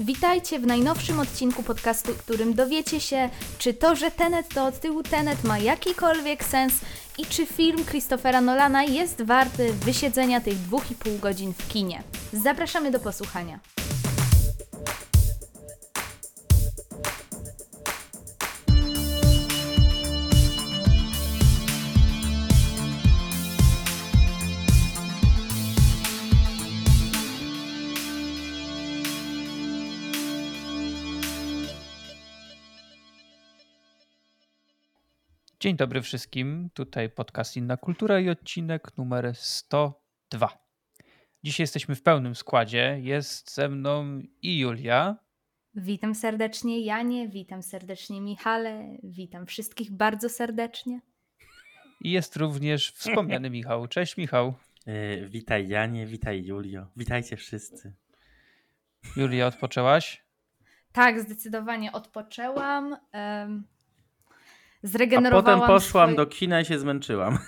Witajcie w najnowszym odcinku podcastu, w którym dowiecie się, czy to, że Tenet to od tyłu Tenet ma jakikolwiek sens i czy film Christophera Nolana jest warty wysiedzenia tych dwóch i pół godzin w kinie. Zapraszamy do posłuchania. Dzień dobry wszystkim. Tutaj podcast Inna Kultura i odcinek numer 102. Dzisiaj jesteśmy w pełnym składzie. Jest ze mną i Julia. Witam serdecznie Janie, witam serdecznie Michale, witam wszystkich bardzo serdecznie. I jest również wspomniany Michał. Cześć Michał. Yy, witaj Janie, witaj Julio. Witajcie wszyscy. Julia, odpoczęłaś? Tak, zdecydowanie odpoczęłam. Um, zregenerowałam. A potem poszłam swoje... do kina i się zmęczyłam.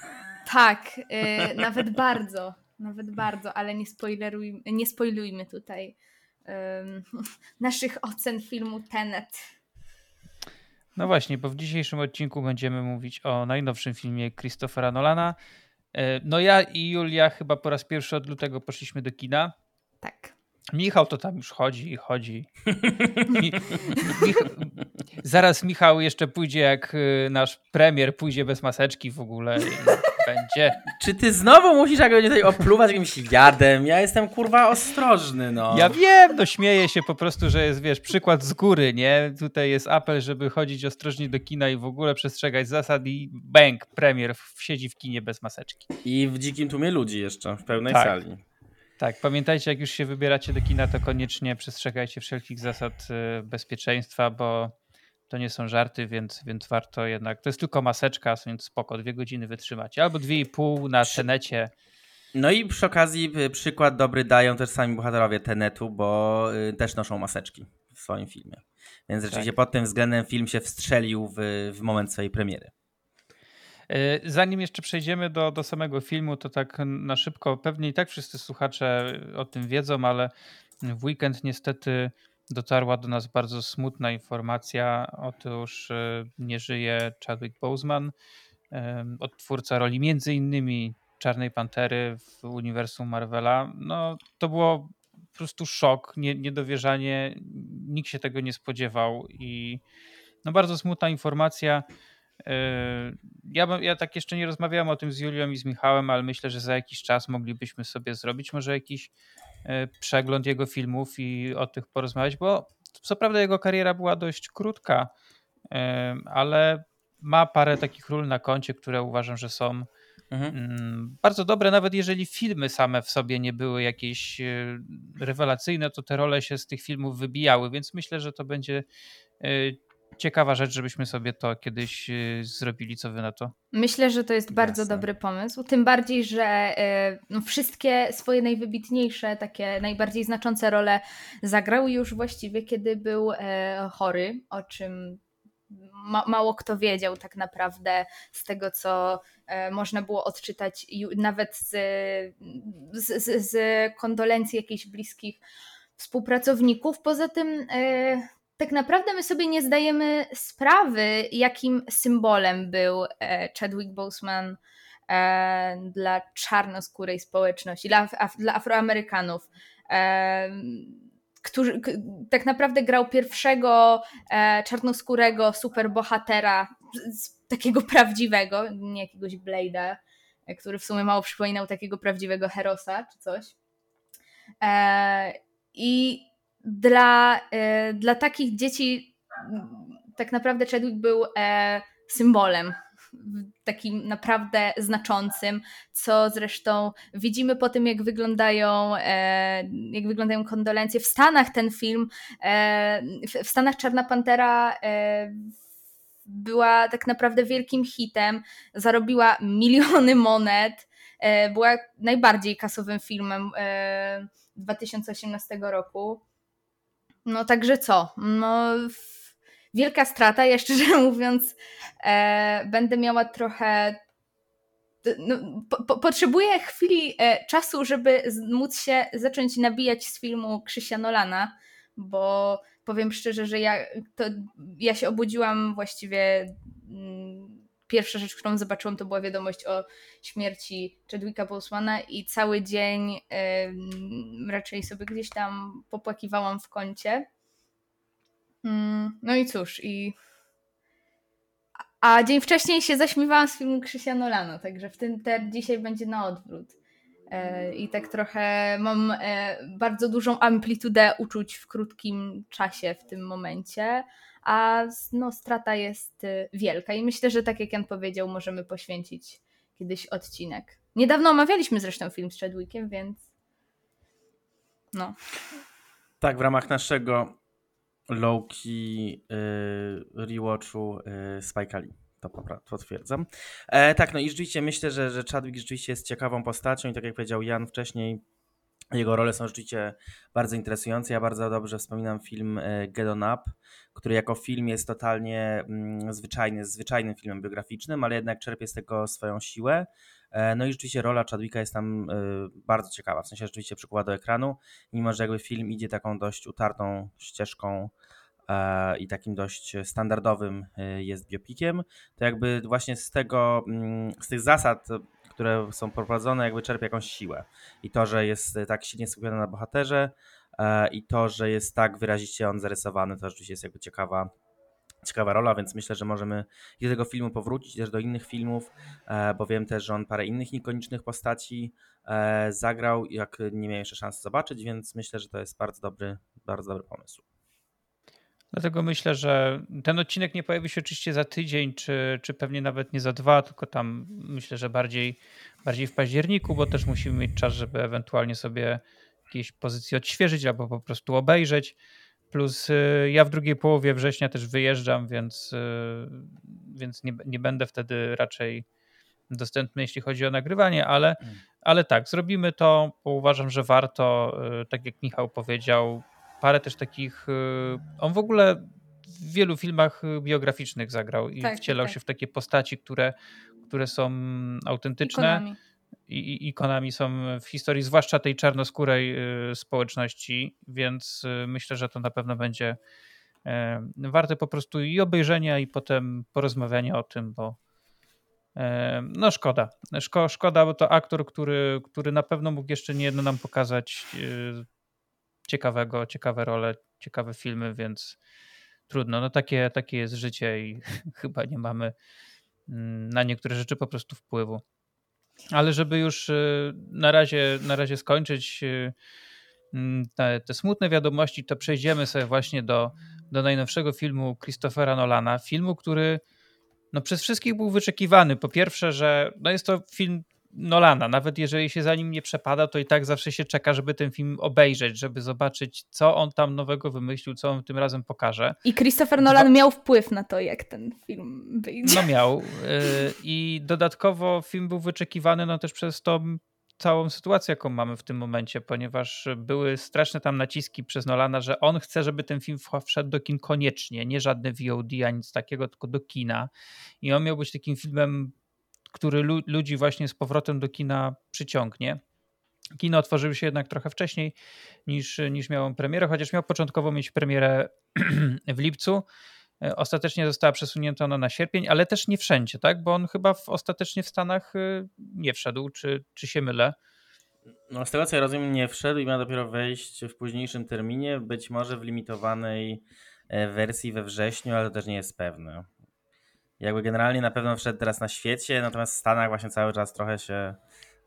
Tak, yy, nawet bardzo, nawet bardzo, ale nie, spoileruj, nie spoilujmy tutaj yy, naszych ocen filmu Tenet. No właśnie, bo w dzisiejszym odcinku będziemy mówić o najnowszym filmie Christophera Nolana. Yy, no ja i Julia chyba po raz pierwszy od lutego poszliśmy do kina. Tak. Michał to tam już chodzi i chodzi. Mi, Mich, zaraz Michał jeszcze pójdzie jak y, nasz premier, pójdzie bez maseczki w ogóle i będzie. Czy ty znowu musisz jak tutaj opluwać jakimś jadem? Ja jestem kurwa ostrożny, no. Ja wiem, no śmieję się po prostu, że jest, wiesz, przykład z góry, nie? Tutaj jest apel, żeby chodzić ostrożnie do kina i w ogóle przestrzegać zasad i bęk, premier siedzi w kinie bez maseczki. I w dzikim tłumie ludzi jeszcze, w pełnej tak. sali. Tak, pamiętajcie, jak już się wybieracie do kina, to koniecznie przestrzegajcie wszelkich zasad y, bezpieczeństwa, bo to nie są żarty, więc, więc warto jednak. To jest tylko maseczka, więc spoko, dwie godziny wytrzymacie. Albo dwie i pół na tenecie. No i przy okazji y, przykład dobry dają też sami bohaterowie Tenetu, bo y, też noszą maseczki w swoim filmie. Więc rzeczywiście tak. pod tym względem film się wstrzelił w, w moment swojej premiery. E, zanim jeszcze przejdziemy do, do samego filmu, to tak na szybko, pewnie i tak wszyscy słuchacze o tym wiedzą, ale w weekend niestety dotarła do nas bardzo smutna informacja. Otóż e, nie żyje Chadwick Boseman, e, odtwórca roli między innymi Czarnej Pantery w uniwersum Marvela. No, to było po prostu szok, nie, niedowierzanie. Nikt się tego nie spodziewał i no bardzo smutna informacja. Ja, ja tak jeszcze nie rozmawiałem o tym z Julią i z Michałem, ale myślę, że za jakiś czas moglibyśmy sobie zrobić może jakiś e, przegląd jego filmów i o tych porozmawiać, bo co prawda jego kariera była dość krótka, ale ma parę takich ról na koncie, które uważam, że są mhm. Mm, bardzo dobre, nawet jeżeli filmy same w sobie nie były jakieś e, rewelacyjne, to te role się z tych filmów wybijały, więc myślę, że to będzie e, ciekawa rzecz, żebyśmy sobie to kiedyś y, zrobili. Co wy na to? Myślę, że to jest bardzo Jasne. dobry pomysł. Tym bardziej, że y, no, wszystkie swoje najwybitniejsze, takie najbardziej znaczące role zagrał już właściwie, kiedy był e, chory, o czym ma, mało kto wiedział tak naprawdę z tego, co można było odczytać, nawet z, z, z kondolencji jakichś bliskich współpracowników. Poza tym tak naprawdę my sobie nie zdajemy sprawy, jakim symbolem był e, Chadwick Boseman e, dla czarnoskórej społeczności, dla, dla Afroamerykanów. E, który tak naprawdę grał pierwszego czarnoskórego superbohatera, takiego prawdziwego, nie jakiegoś Blade'a, który w sumie mało przypominał takiego prawdziwego Herosa czy coś. I dla, e, dla takich dzieci tak naprawdę Chadwick był e, symbolem takim naprawdę znaczącym, co zresztą widzimy po tym, jak wyglądają, e, jak wyglądają kondolencje. W Stanach ten film, w Stanach Czarna Pantera była tak naprawdę wielkim hitem, zarobiła miliony monet, była najbardziej kasowym filmem 2018 roku. No także co? No, wielka strata. Ja szczerze mówiąc, e, będę miała trochę. No, po, po, potrzebuję chwili e, czasu, żeby móc się zacząć nabijać z filmu Krzysia Nolana, bo powiem szczerze, że ja, to, ja się obudziłam właściwie. Mm, pierwsza rzecz, którą zobaczyłam, to była wiadomość o śmierci Chadwicka Bosemana i cały dzień y, raczej sobie gdzieś tam popłakiwałam w kącie. Mm, no i cóż, i a dzień wcześniej się zaśmiewałam z filmu Krzysia Nolana, także w tym ter dzisiaj będzie na odwrót. E, I tak trochę mam e, bardzo dużą amplitudę uczuć w krótkim czasie w tym momencie, a no, strata jest e, wielka i myślę, że tak jak Jan powiedział, możemy poświęcić kiedyś odcinek. Niedawno omawialiśmy zresztą film z Chadwickiem, więc no. Tak, w ramach naszego Loki yy, rewatchu yy, Spike Lee. To potwierdzam. E, tak, no i rzeczywiście myślę, że, że Chadwick rzeczywiście jest ciekawą postacią i tak jak powiedział Jan wcześniej, jego role są rzeczywiście bardzo interesujące. Ja bardzo dobrze wspominam film e, Get On Up, który jako film jest totalnie mm, zwyczajny, zwyczajnym filmem biograficznym, ale jednak czerpie z tego swoją siłę. E, no i rzeczywiście rola Chadwicka jest tam y, bardzo ciekawa, w sensie rzeczywiście przykuwa do ekranu, mimo że jakby film idzie taką dość utartą ścieżką e, i takim dość standardowym jest biopikiem, to jakby właśnie z tego, mm, z tych zasad, które są prowadzone, jakby czerpie jakąś siłę. I to, że jest tak silnie skupiony na bohaterze e, i to, że jest tak wyraziście on zarysowany, to rzeczywiście jest jakby ciekawa ciekawa rola, więc myślę, że możemy i do tego filmu powrócić, też do innych filmów, e, bo wiem też, że on parę innych ikonicznych postaci e, zagrał, jak nie miałem jeszcze szansy zobaczyć, więc myślę, że to jest bardzo dobry, bardzo dobry pomysł. Dlatego myślę, że ten odcinek nie pojawi się oczywiście za tydzień, czy, czy pewnie nawet nie za dwa, tylko tam myślę, że bardziej, bardziej w październiku, bo też musimy mieć czas, żeby ewentualnie sobie jakieś pozycje odświeżyć albo po prostu obejrzeć. Plus y, ja w drugiej połowie września też wyjeżdżam, więc, y, więc nie, nie będę wtedy raczej dostępny, jeśli chodzi o nagrywanie, ale, mm. ale tak, zrobimy to, bo uważam, że warto, y, tak jak Michał powiedział, parę też takich. On w ogóle w wielu filmach biograficznych zagrał i tak, tak wcielał tak. się w takie postaci, które, które są autentyczne. Ikonami i ikonami są w historii, zwłaszcza tej czarnoskórej y, społeczności, więc y, myślę, że to na pewno będzie warte po prostu i obejrzenia, i potem porozmawiania o tym, bo no szkoda. Szko, szkoda, bo to aktor, który, który na pewno mógł jeszcze nie jedno nam pokazać y, ciekawego, ciekawe role, ciekawe filmy, więc trudno. No takie, takie jest życie i chyba nie mamy mm, na niektóre rzeczy po prostu wpływu. Ale żeby już y, na razie, na razie skończyć y, mm, te, te, smutne wiadomości, to przejdziemy sobie właśnie do, do najnowszego filmu Christophera Nolana. Filmu, który no, przez wszystkich był wyczekiwany. Po pierwsze, że no, jest to film Nolana. Nawet jeżeli się za nim nie przepada, to i tak zawsze się czeka, żeby ten film obejrzeć, żeby zobaczyć, co on tam nowego wymyślił, co on tym razem pokaże. I Christopher Nolan Dwa... miał wpływ na to, jak ten film wyjdzie. No miał. Y, I dodatkowo film był wyczekiwany no też przez tą całą sytuację, jaką mamy w tym momencie, ponieważ były straszne tam naciski przez Nolana, że on chce, żeby ten film wszedł do kin koniecznie, nie żadne VOD, ani nic takiego, tylko do kina. I on miał być takim filmem który lu ludzi właśnie z powrotem do kina przyciągnie. Kino otworzyły się jednak trochę wcześniej niż, niż miał premierę, chociaż miał początkowo mieć premierę w lipcu. E, ostatecznie została przesunięta ona na sierpień, ale też nie wszędzie, tak? Bo on chyba w, ostatecznie w Stanach y, nie wszedł, czy, czy się mylę? No, z tego co ja rozumiem, nie wszedł i ma dopiero wejść w późniejszym terminie, być może w limitowanej e, wersji we wrześniu, ale to też nie jest pewne jakby generalnie na pewno wszedł teraz na świecie, natomiast w Stanach właśnie cały czas trochę się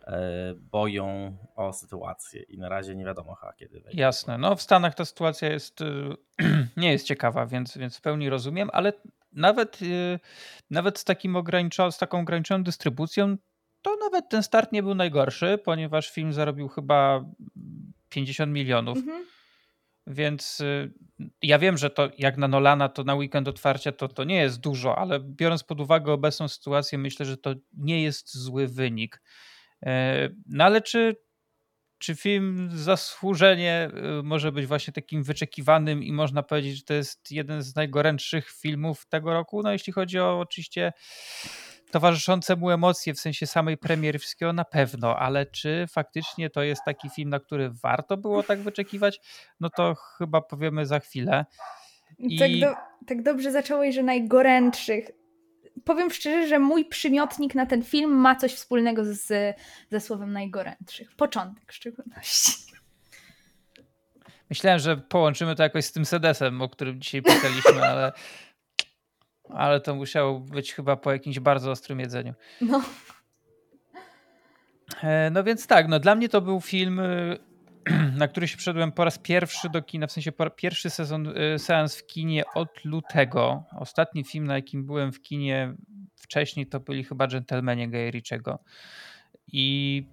e, boją o sytuację i na razie nie wiadomo ha, kiedy wejdzie. Jasne, no w Stanach ta sytuacja jest, nie jest ciekawa, więc, więc w pełni rozumiem, ale nawet, y, nawet z, takim z taką ograniczoną dystrybucją to nawet ten start nie był najgorszy, ponieważ film zarobił chyba 50 milionów. Mhm więc y, ja wiem, że to jak na Nolana, to na weekend otwarcia to, to nie jest dużo, ale biorąc pod uwagę obecną sytuację, myślę, że to nie jest zły wynik. E, no ale czy, czy film zasłużenie y, może być właśnie takim wyczekiwanym i można powiedzieć, że to jest jeden z najgorętszych filmów tego roku? No jeśli chodzi o oczywiście towarzyszące mu emocje w sensie samej premiery wszystkiego na pewno, ale czy faktycznie to jest taki film, na który warto było tak wyczekiwać, no to chyba powiemy za chwilę. I... Tak, do, tak dobrze zacząłeś, że najgorętszych. Powiem szczerze, że mój przymiotnik na ten film ma coś wspólnego z, ze słowem najgorętszych. Początek w szczególności. Myślałem, że połączymy to jakoś z tym sedesem, o którym dzisiaj pisaliśmy, ale ale to musiało być chyba po jakimś bardzo ostrym jedzeniu. No. E, no więc tak, no dla mnie to był film, y, na który się przyszedłem po raz pierwszy do kina, w sensie pierwszy sezon, y, seans w kinie od lutego. Ostatni film, na jakim byłem w kinie wcześniej, to byli chyba Gentlemanie Ritchiego. I,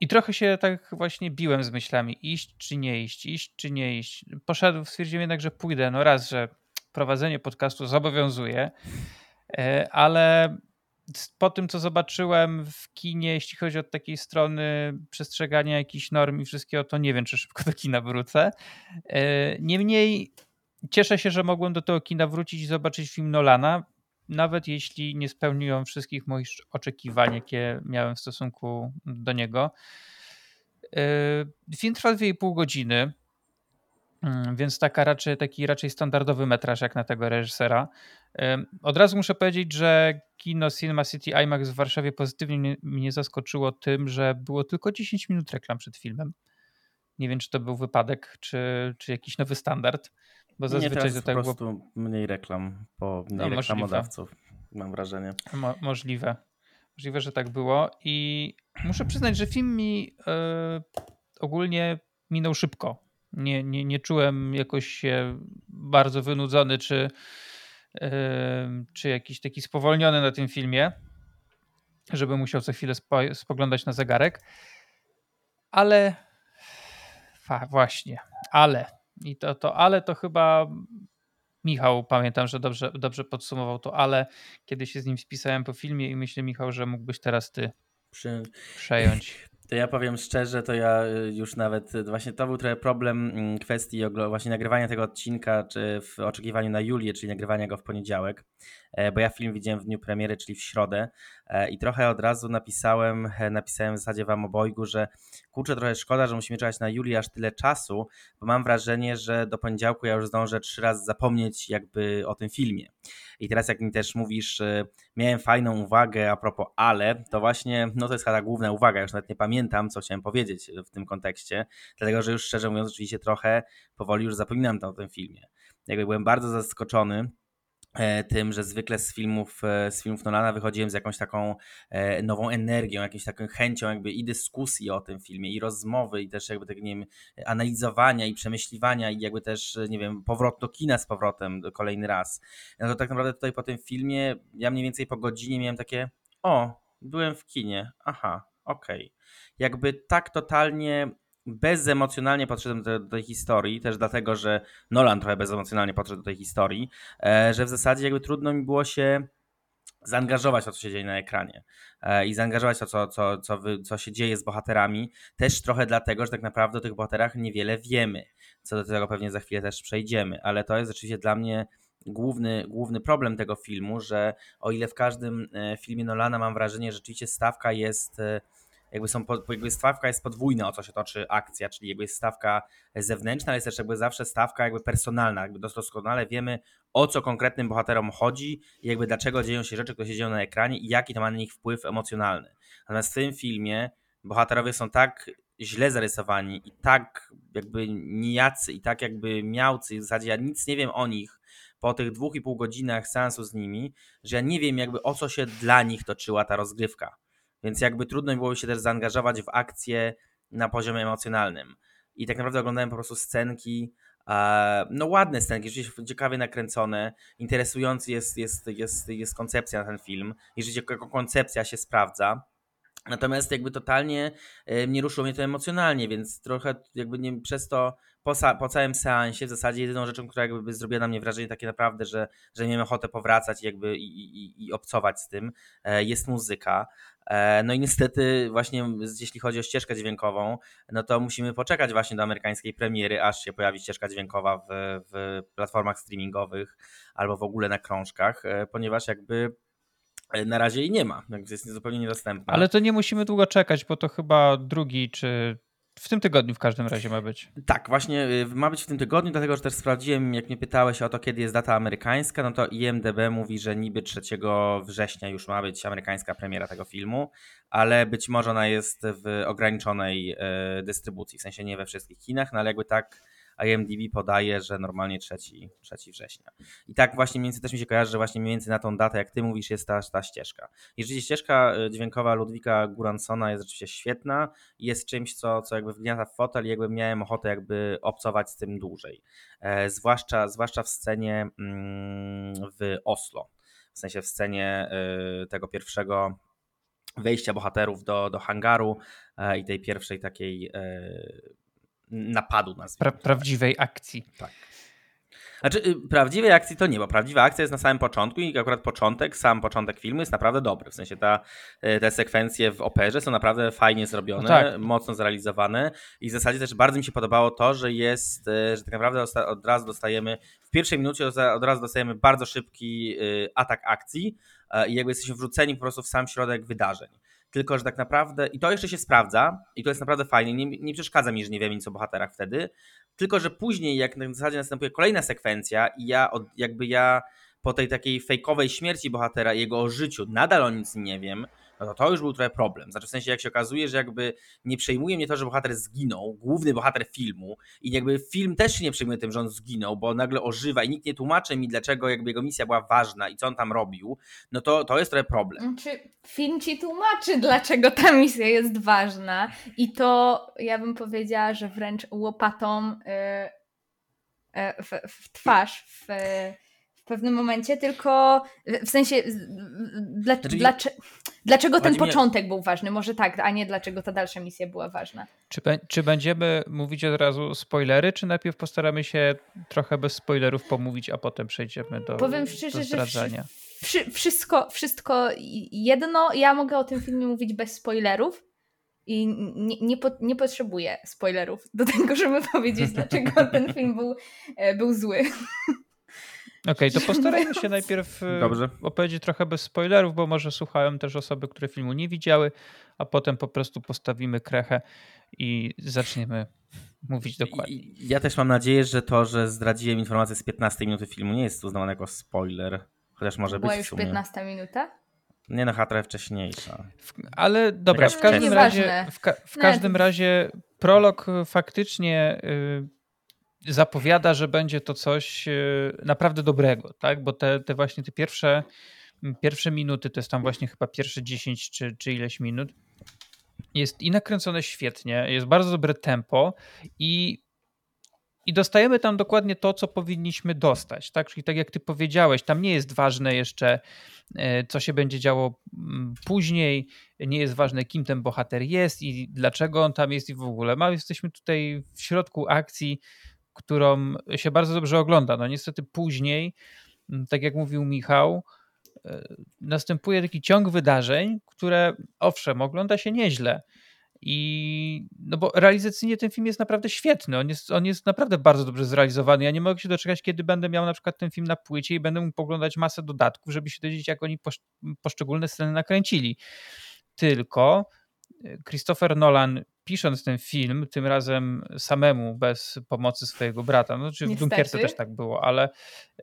I trochę się tak właśnie biłem z myślami, iść czy nie iść, iść czy nie iść. Poszedłem, stwierdziłem jednak, że pójdę. No raz, że prowadzenie podcastu zobowiązuje, e, ale po tym, co zobaczyłem w kinie, jeśli chodzi o takiej strony przestrzegania jakichś norm i wszystkiego, to nie wiem, czy szybko do kina wrócę. E, niemniej cieszę się, że mogłem do tego kina wrócić i zobaczyć film Nolana, nawet jeśli nie spełniłem wszystkich moich oczekiwań, jakie miałem w stosunku do niego. E, film trwa 2,5 godziny. Mm, więc taka raczej, taki raczej standardowy metraż jak na tego reżysera. Od razu muszę powiedzieć, że kino Cinema City IMAX w Warszawie pozytywnie mnie zaskoczyło tym, że było tylko 10 minut reklam przed filmem. Nie wiem, czy to był wypadek, czy, czy jakiś nowy standard, bo zazwyczaj Nie, to tak po prostu było... mniej reklam, po mniej no, reklamodawców, możliwe. mam wrażenie. Mo możliwe. Możliwe, że tak było i muszę przyznać, że film mi yy, ogólnie minął szybko nie, nie, nie czułem jakoś się bardzo wynudzony czy, yy, czy jakiś taki spowolniony na tym filmie, żeby musiał co chwilę spo, spoglądać na zegarek. Ale fa, właśnie, ale i to, to ale to chyba Michał, pamiętam, że dobrze, dobrze podsumował to, ale kiedy się z nim spisałem po filmie i myślę, Michał, że mógłbyś teraz ty przejąć. To ja powiem szczerze, to ja y, już nawet, y, właśnie to był trochę problem mm, kwestii właśnie nagrywania tego odcinka, czy w oczekiwaniu na Julię, czyli nagrywania go w poniedziałek, bo ja film widziałem w dniu premiery, czyli w środę e, i trochę od razu napisałem, e, napisałem w zasadzie wam obojgu, że kurczę, trochę szkoda, że musimy czekać na Julię aż tyle czasu, bo mam wrażenie, że do poniedziałku ja już zdążę trzy razy zapomnieć jakby o tym filmie. I teraz jak mi też mówisz, miałem fajną uwagę a propos ale, to właśnie, no to jest chyba ta główna uwaga, już nawet nie pamiętam, co chciałem powiedzieć w tym kontekście, dlatego że już szczerze mówiąc, oczywiście trochę powoli już zapominam o tym filmie. Jakby byłem bardzo zaskoczony, E, tym, że zwykle z filmów, e, z filmów Nolana wychodziłem z jakąś taką e, nową energią, jakąś taką chęcią jakby i dyskusji o tym filmie, i rozmowy, i też jakby tak, nie wiem, analizowania i przemyśliwania, i jakby też, nie wiem, powrót do kina z powrotem kolejny raz. No to tak naprawdę tutaj po tym filmie, ja mniej więcej po godzinie miałem takie, o, byłem w kinie, aha, okej. Okay. Jakby tak totalnie bezemocjonalnie podszedłem do, do, tej historii, też dlatego, że Nolan trochę bezemocjonalnie podszedł do tej historii, e, że w zasadzie jakby trudno mi było się zaangażować w to, co się dzieje na ekranie e, i zaangażować w to, co, co, co, wy, co się dzieje z bohaterami, też trochę dlatego, że tak naprawdę o tych bohaterach niewiele wiemy, co do tego pewnie za chwilę też przejdziemy, ale to jest oczywiście dla mnie główny, główny problem tego filmu, że o ile w każdym e, filmie Nolana mam wrażenie, że rzeczywiście stawka jest jakby są, jakby stawka jest podwójna, o co się toczy akcja, czyli jakby jest stawka zewnętrzna, ale jest też jakby zawsze stawka jakby personalna, jakby doskonale wiemy o co konkretnym bohaterom chodzi i jakby dlaczego dzieją się rzeczy, które się dzieją na ekranie i jaki to ma na nich wpływ emocjonalny. Natomiast w tym filmie bohaterowie są tak źle zarysowani i tak jakby nijacy i tak jakby miałcy, w zasadzie ja nic nie wiem o nich po tych dwóch i pół godzinach seansu z nimi, że ja nie wiem jakby o co się dla nich toczyła ta rozgrywka. Więc jakby trudno mi było się też zaangażować w akcję na poziomie emocjonalnym. I tak naprawdę oglądałem po prostu scenki, no ładne scenki, rzeczywiście ciekawie nakręcone, interesujący jest, jest, jest, jest koncepcja na ten film i rzeczywiście jako koncepcja się sprawdza. Natomiast jakby totalnie e, nie ruszyło mnie to emocjonalnie, więc trochę jakby nie, przez to po, po, całym seansie w zasadzie jedyną rzeczą, która jakby zrobiła na mnie wrażenie takie naprawdę, że, że miałem ochotę powracać jakby i, i, i obcować z tym, e, jest muzyka. E, no i niestety właśnie jeśli chodzi o ścieżkę dźwiękową, no to musimy poczekać właśnie do amerykańskiej premiery, aż się pojawi ścieżka dźwiękowa w, w platformach streamingowych albo w ogóle na krążkach, ponieważ jakby na razie jej nie ma, więc jest zupełnie niedostępna. Ale to nie musimy długo czekać, bo to chyba drugi czy w tym tygodniu w każdym razie ma być. Tak, właśnie y, ma być w tym tygodniu, dlatego że też sprawdziłem, jak mnie pytałeś o to, kiedy jest data amerykańska, no to IMDB mówi, że niby 3 września już ma być amerykańska premiera tego filmu, ale być może ona jest w ograniczonej y, dystrybucji, w sensie nie we wszystkich kinach, no ale jakby tak IMDb podaje, że normalnie 3, 3 września. I tak właśnie mniej więcej też mi się kojarzy, że właśnie mniej więcej na tą datę, jak ty mówisz, jest ta, ta ścieżka. I rzeczywiście ścieżka e, dźwiękowa Ludwika Guransona jest rzeczywiście świetna jest czymś, co, co jakby wgniata w fotel i jakby miałem ochotę jakby obcować z tym dłużej. E, zwłaszcza, zwłaszcza w scenie mm, w Oslo. W sensie w scenie e, tego pierwszego wejścia bohaterów do, do hangaru e, i tej pierwszej takiej e, napadu. Pra prawdziwej akcji. Tak. Znaczy, y, prawdziwej akcji to nie, bo prawdziwa akcja jest na samym początku i akurat początek, sam początek filmu jest naprawdę dobry. W sensie ta, y, te sekwencje w operze są naprawdę fajnie zrobione, no tak. mocno zrealizowane i w zasadzie też bardzo mi się podobało to, że jest, y, że tak naprawdę od razu dostajemy, w pierwszej minucie od razu dostajemy bardzo szybki atak akcji i jakby jesteśmy wrzuceni po prostu w sam środek wydarzeń. Tylko, że tak naprawdę, i to jeszcze się sprawdza, i to jest naprawdę fajnie, nie, nie przeszkadza mi, że nie wiem nic o bohaterach wtedy, tylko, że później, jak na zasadzie następuje kolejna sekwencja i ja, od, jakby ja po tej takiej fejkowej śmierci bohatera i jego życiu nadal o nic nie wiem, no to to już był trochę problem. Znaczy w sensie jak się okazuje, że jakby nie przejmuje mnie to, że bohater zginął, główny bohater filmu i jakby film też się nie przejmuje tym, że on zginął, bo nagle ożywa i nikt nie tłumaczy mi, dlaczego jakby jego misja była ważna i co on tam robił, no to, to jest trochę problem. Czy znaczy, film ci tłumaczy, dlaczego ta misja jest ważna i to ja bym powiedziała, że wręcz łopatą yy, w, w twarz, w w pewnym momencie, tylko w sensie dla, znaczy, dlaczego, dlaczego ten początek był ważny? Może tak, a nie dlaczego ta dalsza misja była ważna. Czy, czy będziemy mówić od razu spoilery, czy najpierw postaramy się trochę bez spoilerów pomówić, a potem przejdziemy do, Powiem szczerze, do zdradzania? Wszystko, wszystko jedno, ja mogę o tym filmie mówić bez spoilerów, i nie, nie, po, nie, potrzebuję spoilerów do tego, żeby powiedzieć, dlaczego ten film był, e, był zły. Okej, okay, to postarajmy się najpierw e, Dobrze. opowiedzieć trochę bez spoilerów, bo może słuchają też osoby, które filmu nie widziały, a potem po prostu postawimy krechę i zaczniemy mówić dokładnie. Ja też mam nadzieję, że to, że zdradziłem informację z 15 minuty filmu nie jest uznawane jako spoiler, chociaż może Była być już 15 minuta? Nie no, trochę wcześniejsza. W, ale dobra, w każdym razie, w, ka w każdym razie prolog faktycznie... Yy, zapowiada, że będzie to coś e, naprawdę dobrego, tak? Bo te, te właśnie te pierwsze, pierwsze minuty, to jest tam właśnie chyba pierwsze 10 czy, czy ileś minut, jest i nakręcone świetnie, jest bardzo dobre tempo i i dostajemy tam dokładnie to, co powinniśmy dostać. Tak? Czyli tak jak ty powiedziałeś, tam nie jest ważne jeszcze, e, co się będzie działo później, nie jest ważne, kim ten bohater jest i dlaczego on tam jest i w ogóle. Ma, jesteśmy tutaj w środku akcji, którą się bardzo dobrze ogląda. No niestety później, mm, tak jak mówił Michał, e, następuje taki ciąg wydarzeń, które owszem, ogląda się nieźle. I no bo realizacyjnie ten film jest naprawdę świetny. On jest, on jest naprawdę bardzo dobrze zrealizowany. Ja nie mogę się doczekać, kiedy będę miał na przykład ten film na płycie i będę mógł poglądać masę dodatków, żeby się dowiedzieć, jak oni poszczególne sceny nakręcili. Tylko Christopher Nolan pisząc ten film, tym razem samemu, bez pomocy swojego brata, no czy w Dunkierce też tak było, ale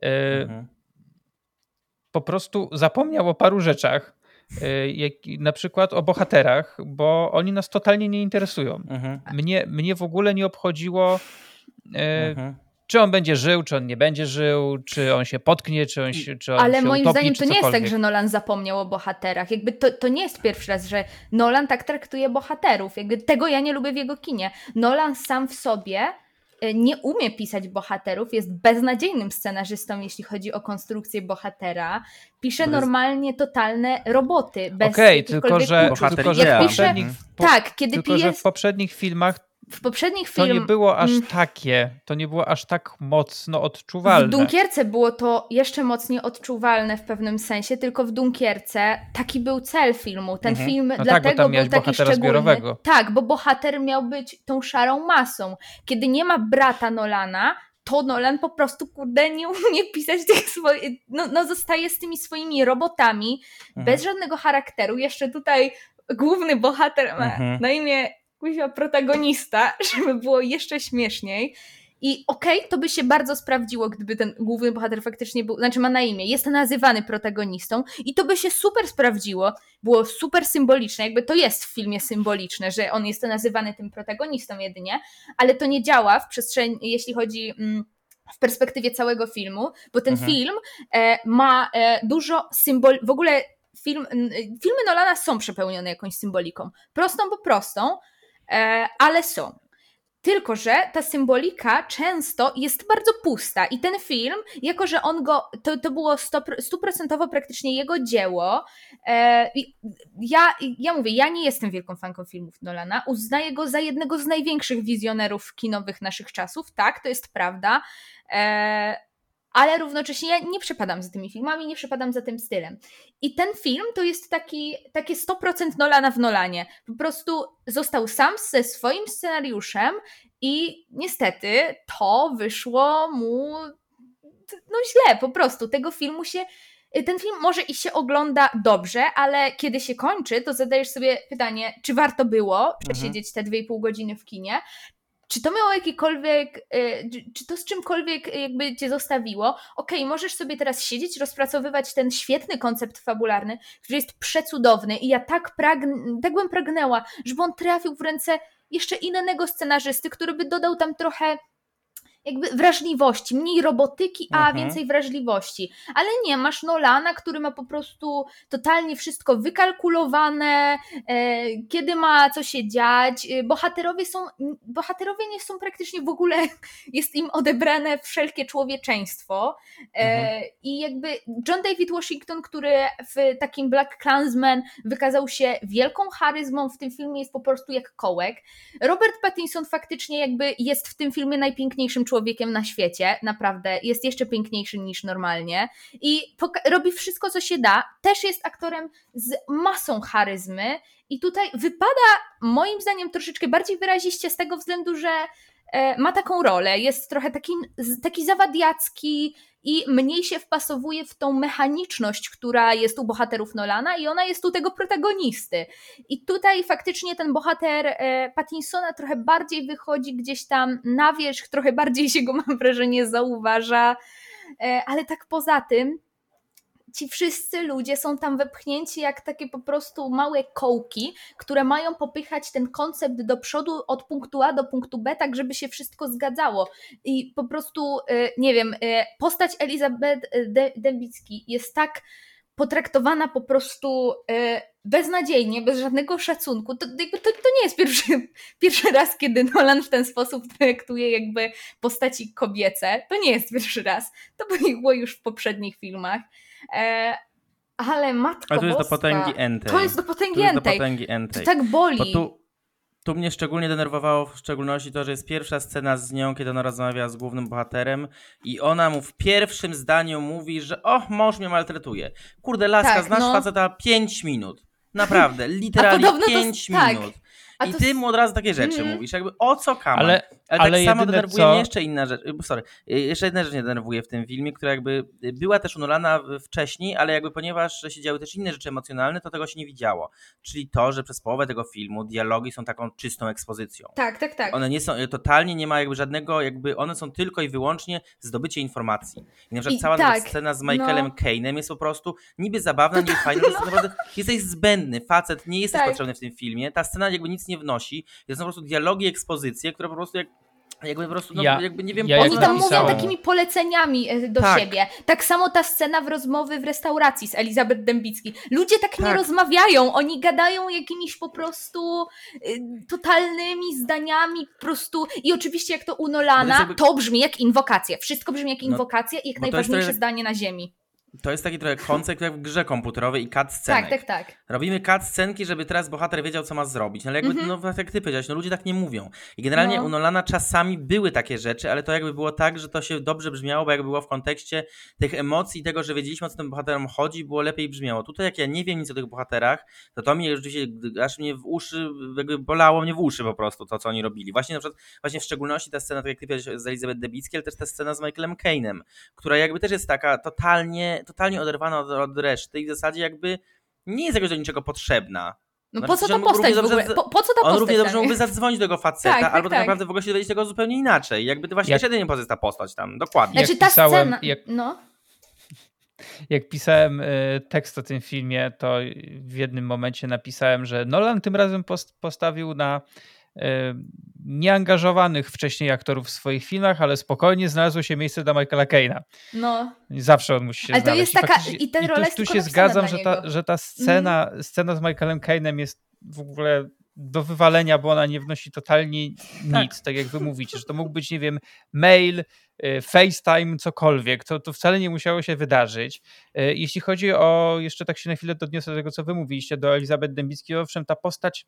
e, mhm. po prostu zapomniał o paru rzeczach, e, jak, na przykład o bohaterach, bo oni nas totalnie nie interesują. Mhm. Mnie, mnie w ogóle nie obchodziło e, mhm czy on będzie żył, czy on nie będzie żył, czy on się potknie, czy on się czy on Ale się moim utopi, zdaniem to nie jest tak, że Nolan zapomniał o bohaterach. Jakby to, to nie jest pierwszy raz, że Nolan tak traktuje bohaterów. Jakby tego ja nie lubię w jego kinie. Nolan sam w sobie e, nie umie pisać bohaterów, jest beznadziejnym scenarzystą, jeśli chodzi o konstrukcję bohatera. Pisze bez... normalnie totalne roboty. Okej, okay, tylko że, tylko, że jak pisze, po, tak, kiedy tylko, pije... że w poprzednich filmach w poprzednich filmach. To nie było aż mm. takie, to nie było aż tak mocno odczuwalne. W Dunkierce było to jeszcze mocniej odczuwalne w pewnym sensie, tylko w Dunkierce taki był cel filmu. Ten mhm. film no dlatego tak, był taki szczególny. Zbiorowego. Tak, bo bohater miał być tą szarą masą. Kiedy nie ma brata Nolana, to Nolan po prostu, kurde, nie umie pisać tych swoich, no, no zostaje z tymi swoimi robotami, mhm. bez żadnego charakteru, jeszcze tutaj główny bohater ma mhm. na imię kuźwa protagonista, żeby było jeszcze śmieszniej. I okej, okay, to by się bardzo sprawdziło, gdyby ten główny bohater faktycznie był, znaczy ma na imię, jest nazywany protagonistą i to by się super sprawdziło, było super symboliczne, jakby to jest w filmie symboliczne, że on jest nazywany tym protagonistą jedynie, ale to nie działa w przestrzeni, jeśli chodzi mm, w perspektywie całego filmu, bo ten mhm. film e, ma e, dużo symbol, w ogóle film, filmy Nolana są przepełnione jakąś symboliką, prostą po prostą, ale są. Tylko, że ta symbolika często jest bardzo pusta i ten film, jako że on go, to, to było stuprocentowo praktycznie jego dzieło, e, ja, ja mówię, ja nie jestem wielką fanką filmów Nolana, uznaję go za jednego z największych wizjonerów kinowych naszych czasów, tak, to jest prawda, e, ale równocześnie ja nie przepadam za tymi filmami, nie przepadam za tym stylem. I ten film to jest taki, takie 100% Nolana w Nolanie. Po prostu został sam ze swoim scenariuszem i niestety to wyszło mu no źle po prostu. Tego filmu się ten film może i się ogląda dobrze, ale kiedy się kończy, to zadajesz sobie pytanie, czy warto było przesiedzieć te 2,5 godziny w kinie, czy to miało jakikolwiek, y, czy to z czymkolwiek jakby cię zostawiło? Okej, okay, możesz sobie teraz siedzieć, rozpracowywać ten świetny koncept fabularny, który jest przecudowny i ja tak, pragn- tak bym pragnęła, żeby on trafił w ręce jeszcze innego scenarzysty, który by dodał tam trochę jakby wrażliwości, mniej robotyki, a mhm. więcej wrażliwości. Ale nie, masz Nolana, który ma po prostu totalnie wszystko wykalkulowane, e, kiedy ma co się dziać. E, bohaterowie są, bohaterowie nie są praktycznie w ogóle, jest im odebrane wszelkie człowieczeństwo. E, mhm. I jakby John David Washington, który w takim Black Klansman wykazał się wielką charyzmą, w tym filmie jest po prostu jak kołek. Robert Pattinson faktycznie jakby jest w tym filmie najpiękniejszym człowiekiem na świecie, naprawdę, jest jeszcze piękniejszy niż normalnie i robi wszystko, co się da. Też jest aktorem z masą charyzmy i tutaj wypada moim zdaniem troszeczkę bardziej wyraziście z tego względu, że e, ma taką rolę, jest trochę taki, taki zawadiacki i mniej się wpasowuje w tą mechaniczność, która jest u bohaterów Nolana i ona jest u tego protagonisty. I tutaj faktycznie ten bohater e, Pattinsona trochę bardziej wychodzi gdzieś tam na wierzch, trochę bardziej się go mam wrażenie zauważa, e, ale tak poza tym ci wszyscy ludzie są tam wepchnięci jak takie po prostu małe kołki, które mają popychać ten koncept do przodu od punktu A do punktu B, tak żeby się wszystko zgadzało. I po prostu, y, nie wiem, y, postać Elizabeth y, Dembicki jest tak potraktowana po prostu beznadziejnie, bez żadnego szacunku. To, to, to nie jest pierwszy, pierwszy raz, kiedy Nolan w ten sposób traktuje jakby postaci kobiece. To nie jest pierwszy raz. To było już w poprzednich filmach. E, ale matko Ale to jest boska, do potęgi entej. To jest do potęgi entej. Do potęgi entej. To tak boli. Bo tu, tu mnie szczególnie denerwowało w szczególności to, że jest pierwsza scena z nią, kiedy ona rozmawia z głównym bohaterem i ona mu w pierwszym zdaniu mówi, że o, mąż mnie maltretuje. Kurde, laska, tak, znasz no. faceta 5 minut. Naprawdę, literalnie 5 to, tak. Tak. I ty mu od razu takie rzeczy mm. mówisz, jakby o co kamer. Ale ale, ale tak samo denerwuje co... mnie jeszcze inna rzecz. Y, sorry, y, jeszcze jedna rzecz mnie denerwuje w tym filmie, która jakby y, była też unolana wcześniej, ale jakby ponieważ się działy też inne rzeczy emocjonalne, to tego się nie widziało. Czyli to, że przez połowę tego filmu dialogi są taką czystą ekspozycją. Tak, tak, tak. One nie są, totalnie nie ma jakby żadnego, jakby one są tylko i wyłącznie zdobycie informacji. I na przykład I cała tak, scena z Michaelem no. Kane'em jest po prostu niby zabawna, niby fajna, to naprawdę jesteś zbędny, facet, nie jesteś tak. potrzebny w tym filmie. Ta scena jakby nic nie wnosi. To są po prostu dialogi, ekspozycje, które po prostu jak jakby po prostu, no, ja, jakby nie wiem, ja Oni tam mówią takimi poleceniami e, do tak. siebie. Tak samo ta scena w rozmowy w restauracji z Elizabeth Dębicki. Ludzie tak, tak, nie rozmawiają, oni gadają jakimiś po prostu y, totalnymi zdaniami, po prostu i oczywiście jak to u Nolana, to, jakby... to brzmi jak inwokacja. Wszystko brzmi jak no, inwokacja no, i jak najważniejsze trochę... zdanie na ziemi. To jest taki trochę koncept jak w grze komputerowej i cutscenek. Tak, tak, tak. Robimy cutscenki, żeby teraz bohater wiedział, co ma zrobić. No ale jakby, Mhm. no tak jak ty powiedziałeś, no ludzie tak nie mówią. I generalnie No. u Nolana czasami były takie rzeczy, ale to jakby było tak, że to się dobrze brzmiało, bo jakby było w kontekście tych emocji, tego, że wiedzieliśmy, o co tym bohaterom chodzi, było lepiej brzmiało. Tutaj jak ja nie wiem nic o tych bohaterach, to to mnie rzeczywiście, aż mnie w uszy, jakby bolało mnie w uszy po prostu to, co oni robili. Właśnie na przykład, właśnie w szczególności ta scena, tak jak ty powiedziałeś, z Elizabeth Debicki, ale też ta scena z Michaelem Cainem, która jakby też jest taka totalnie, totalnie oderwana od, od reszty i w zasadzie jakby nie jest jakoś do niczego potrzebna. No Znaczy, po co ta postać w ogóle? Po, po co ta On postać? równie dobrze tam mógłby zadzwonić do tego faceta, Tak, tak, albo tak, tak. naprawdę w ogóle się dowiedzieć tego zupełnie inaczej. Jakby to właśnie Jak- nie pozycja ta postać tam, dokładnie. Jak Znaczy ta pisałem- scena, jak- no. Jak pisałem y, tekst o tym filmie, to w jednym momencie napisałem, że Nolan tym razem post- postawił na nieangażowanych wcześniej aktorów w swoich filmach, ale spokojnie znalazło się miejsce dla Michaela Caina. No, Zawsze on musi się Ale to znaleźć. jest I taka- i ta tu- rola jest tu tylko się zgadzam, że ta, niego. Mhm. że ta scena, scena z Michaelem Cainem jest w ogóle do wywalenia, bo ona nie wnosi totalnie nic, tak, jak wy mówicie, że to mógł być, nie wiem, mail, y, FaceTime, cokolwiek, to, to wcale nie musiało się wydarzyć. Y, Jeśli chodzi o, jeszcze tak się na chwilę odniosę do tego, co wy mówiliście, do Elizabeth Dębickiej, owszem, ta postać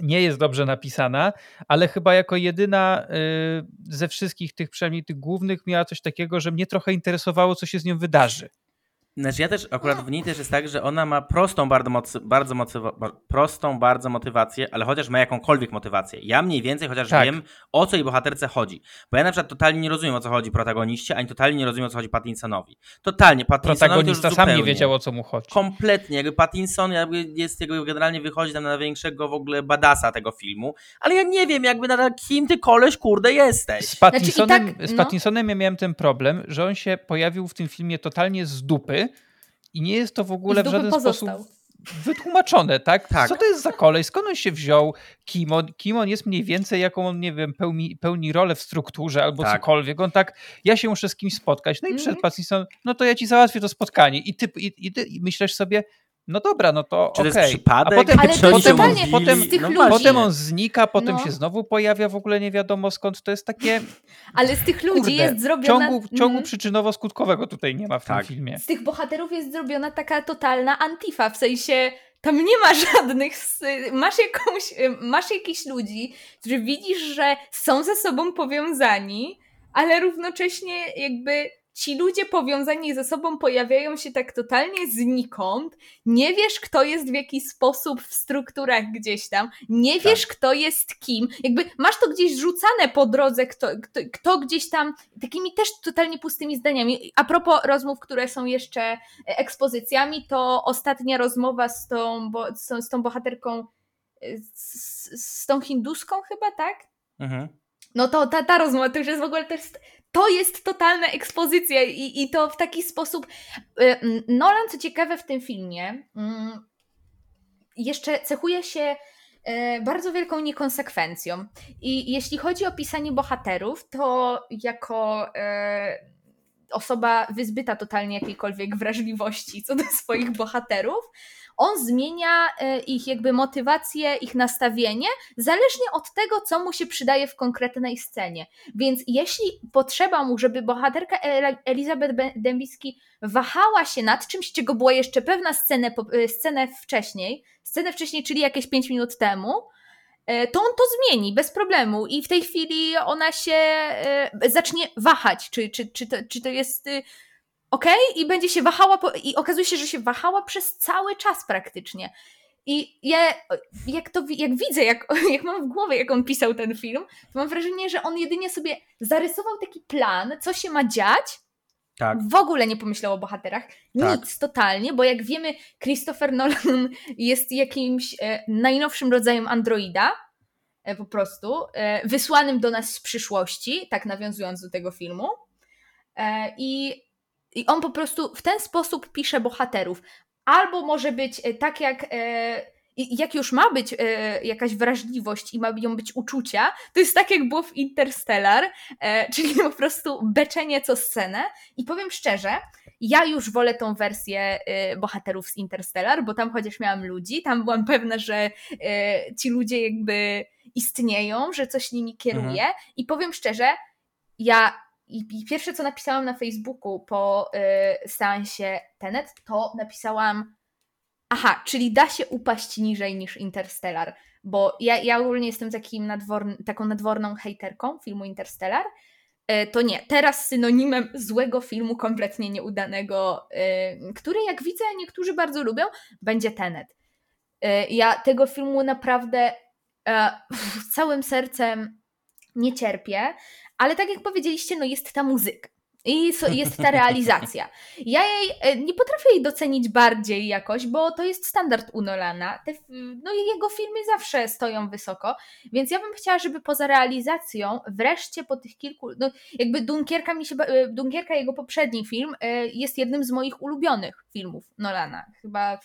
nie jest dobrze napisana, ale chyba jako jedyna y, ze wszystkich tych, przynajmniej tych głównych, miała coś takiego, że mnie trochę interesowało, co się z nią wydarzy. Znaczy ja też, akurat w niej też jest tak, że ona ma prostą bardzo, mocy, bardzo, motywa- prostą bardzo motywację, ale chociaż ma jakąkolwiek motywację. Ja mniej więcej chociaż Tak. wiem, o co jej bohaterce chodzi. Bo ja na przykład totalnie nie rozumiem, o co chodzi protagoniście, ani totalnie nie rozumiem, o co chodzi Pattinsonowi. Totalnie, Pattinsonowi to Protagonista sam nie wiedział, o co mu chodzi. Kompletnie, jakby Pattinson jakby jest jego generalnie wychodzi tam na większego w ogóle badasa tego filmu, ale ja nie wiem jakby nadal kim ty koleś kurde jesteś. Z Pattinsonem, Znaczy tak, z no. Pattinsonem ja miałem ten problem, że on się pojawił w tym filmie totalnie z dupy i nie jest to w ogóle w żaden pozostał. sposób wytłumaczone, tak? Tak. Co to jest za kolej? Skąd on się wziął? Kim on, kim on jest mniej więcej, jaką on, nie wiem, pełni, pełni rolę w strukturze albo Tak. cokolwiek. On tak, ja się muszę z kimś spotkać. No i Mhm. przyszedł Pattinson, no to ja ci załatwię to spotkanie. I ty, i, i ty i myślisz sobie, no dobra, no to Czy to jest okej. przypadek? A potem, Ale się potem, totalnie potem, z tych no ludzi. potem on znika, potem No. się znowu pojawia w ogóle nie wiadomo skąd. To jest takie Ale z tych ludzi Kurde, jest zrobiona... ciągu, ciągu Mhm. przyczynowo-skutkowego tutaj nie ma w Tak. tym filmie. z tych bohaterów jest zrobiona taka totalna antifa, w sensie tam nie ma żadnych, masz jakąś, masz jakichś ludzi, którzy widzisz, że są ze sobą powiązani, ale równocześnie jakby ci ludzie powiązani ze sobą pojawiają się tak totalnie znikąd, nie wiesz kto jest w jaki sposób w strukturach gdzieś tam, nie wiesz kto jest kim, jakby masz to gdzieś rzucane po drodze, kto, kto, kto gdzieś tam, takimi też totalnie pustymi zdaniami. A propos rozmów, które są jeszcze ekspozycjami, to ostatnia rozmowa z tą, bo, z, z tą bohaterką, y, z, z tą hinduską chyba, tak? Mhm. No to ta, ta rozmowa to już jest w ogóle jest, to jest totalna ekspozycja i, i to w taki sposób. y, Nolan, co ciekawe w tym filmie, mm, jeszcze cechuje się e, bardzo wielką niekonsekwencją. I jeśli chodzi o pisanie bohaterów, to jako e, osoba wyzbyta totalnie jakiejkolwiek wrażliwości co do swoich bohaterów, on zmienia e, ich jakby motywację, ich nastawienie, zależnie od tego, co mu się przydaje w konkretnej scenie. Więc jeśli potrzeba mu, żeby bohaterka El- Elizabeth Be- Dembicki wahała się nad czymś, czego była jeszcze pewna scenę, e, scenę wcześniej, scenę wcześniej, czyli jakieś 5 minut temu, e, to on to zmieni bez problemu i w tej chwili ona się zacznie wahać, czy, czy, czy, to, czy to jest y, ok i będzie się wahała po, i okazuje się, że się wahała przez cały czas praktycznie. I ja, jak to jak widzę, jak, jak mam w głowie, jak on pisał ten film, to mam wrażenie, że on jedynie sobie zarysował taki plan, co się ma dziać, Tak. w ogóle nie pomyślał o bohaterach. Tak. Nic totalnie, bo jak wiemy, Christopher Nolan jest jakimś e, najnowszym rodzajem androida, e, po prostu, e, wysłanym do nas z przyszłości, tak nawiązując do tego filmu. E, I, I on po prostu w ten sposób pisze bohaterów. Albo może być e, tak jak. E, i- jak już ma być e, jakaś wrażliwość i mają być uczucia, to jest tak jak było w Interstellar, e, czyli po prostu beczenie co scenę. I powiem szczerze, ja już wolę tą wersję e, bohaterów z Interstellar, bo tam chociaż miałam ludzi, tam byłam pewna, że e, ci ludzie jakby istnieją, że coś nimi kieruje. I powiem szczerze, ja i pierwsze, co napisałam na Facebooku po y, seansie Tenet, to napisałam aha, czyli da się upaść niżej niż Interstellar, bo ja, ja ogólnie jestem takim taką nadworną hejterką filmu Interstellar, y, to nie, teraz synonimem złego filmu, kompletnie nieudanego, y, który jak widzę niektórzy bardzo lubią, będzie Tenet. Y, ja tego filmu naprawdę e, całym sercem nie cierpię, ale tak jak powiedzieliście, no jest ta muzyka. I jest ta realizacja. Ja jej e, nie potrafię jej docenić bardziej jakoś, bo to jest standard u Nolana. Te, no jego filmy zawsze stoją wysoko, więc ja bym chciała, żeby poza realizacją wreszcie po tych kilku, no jakby Dunkierka mi się, e, Dunkierka jego poprzedni film e, jest jednym z moich ulubionych filmów Nolana. Chyba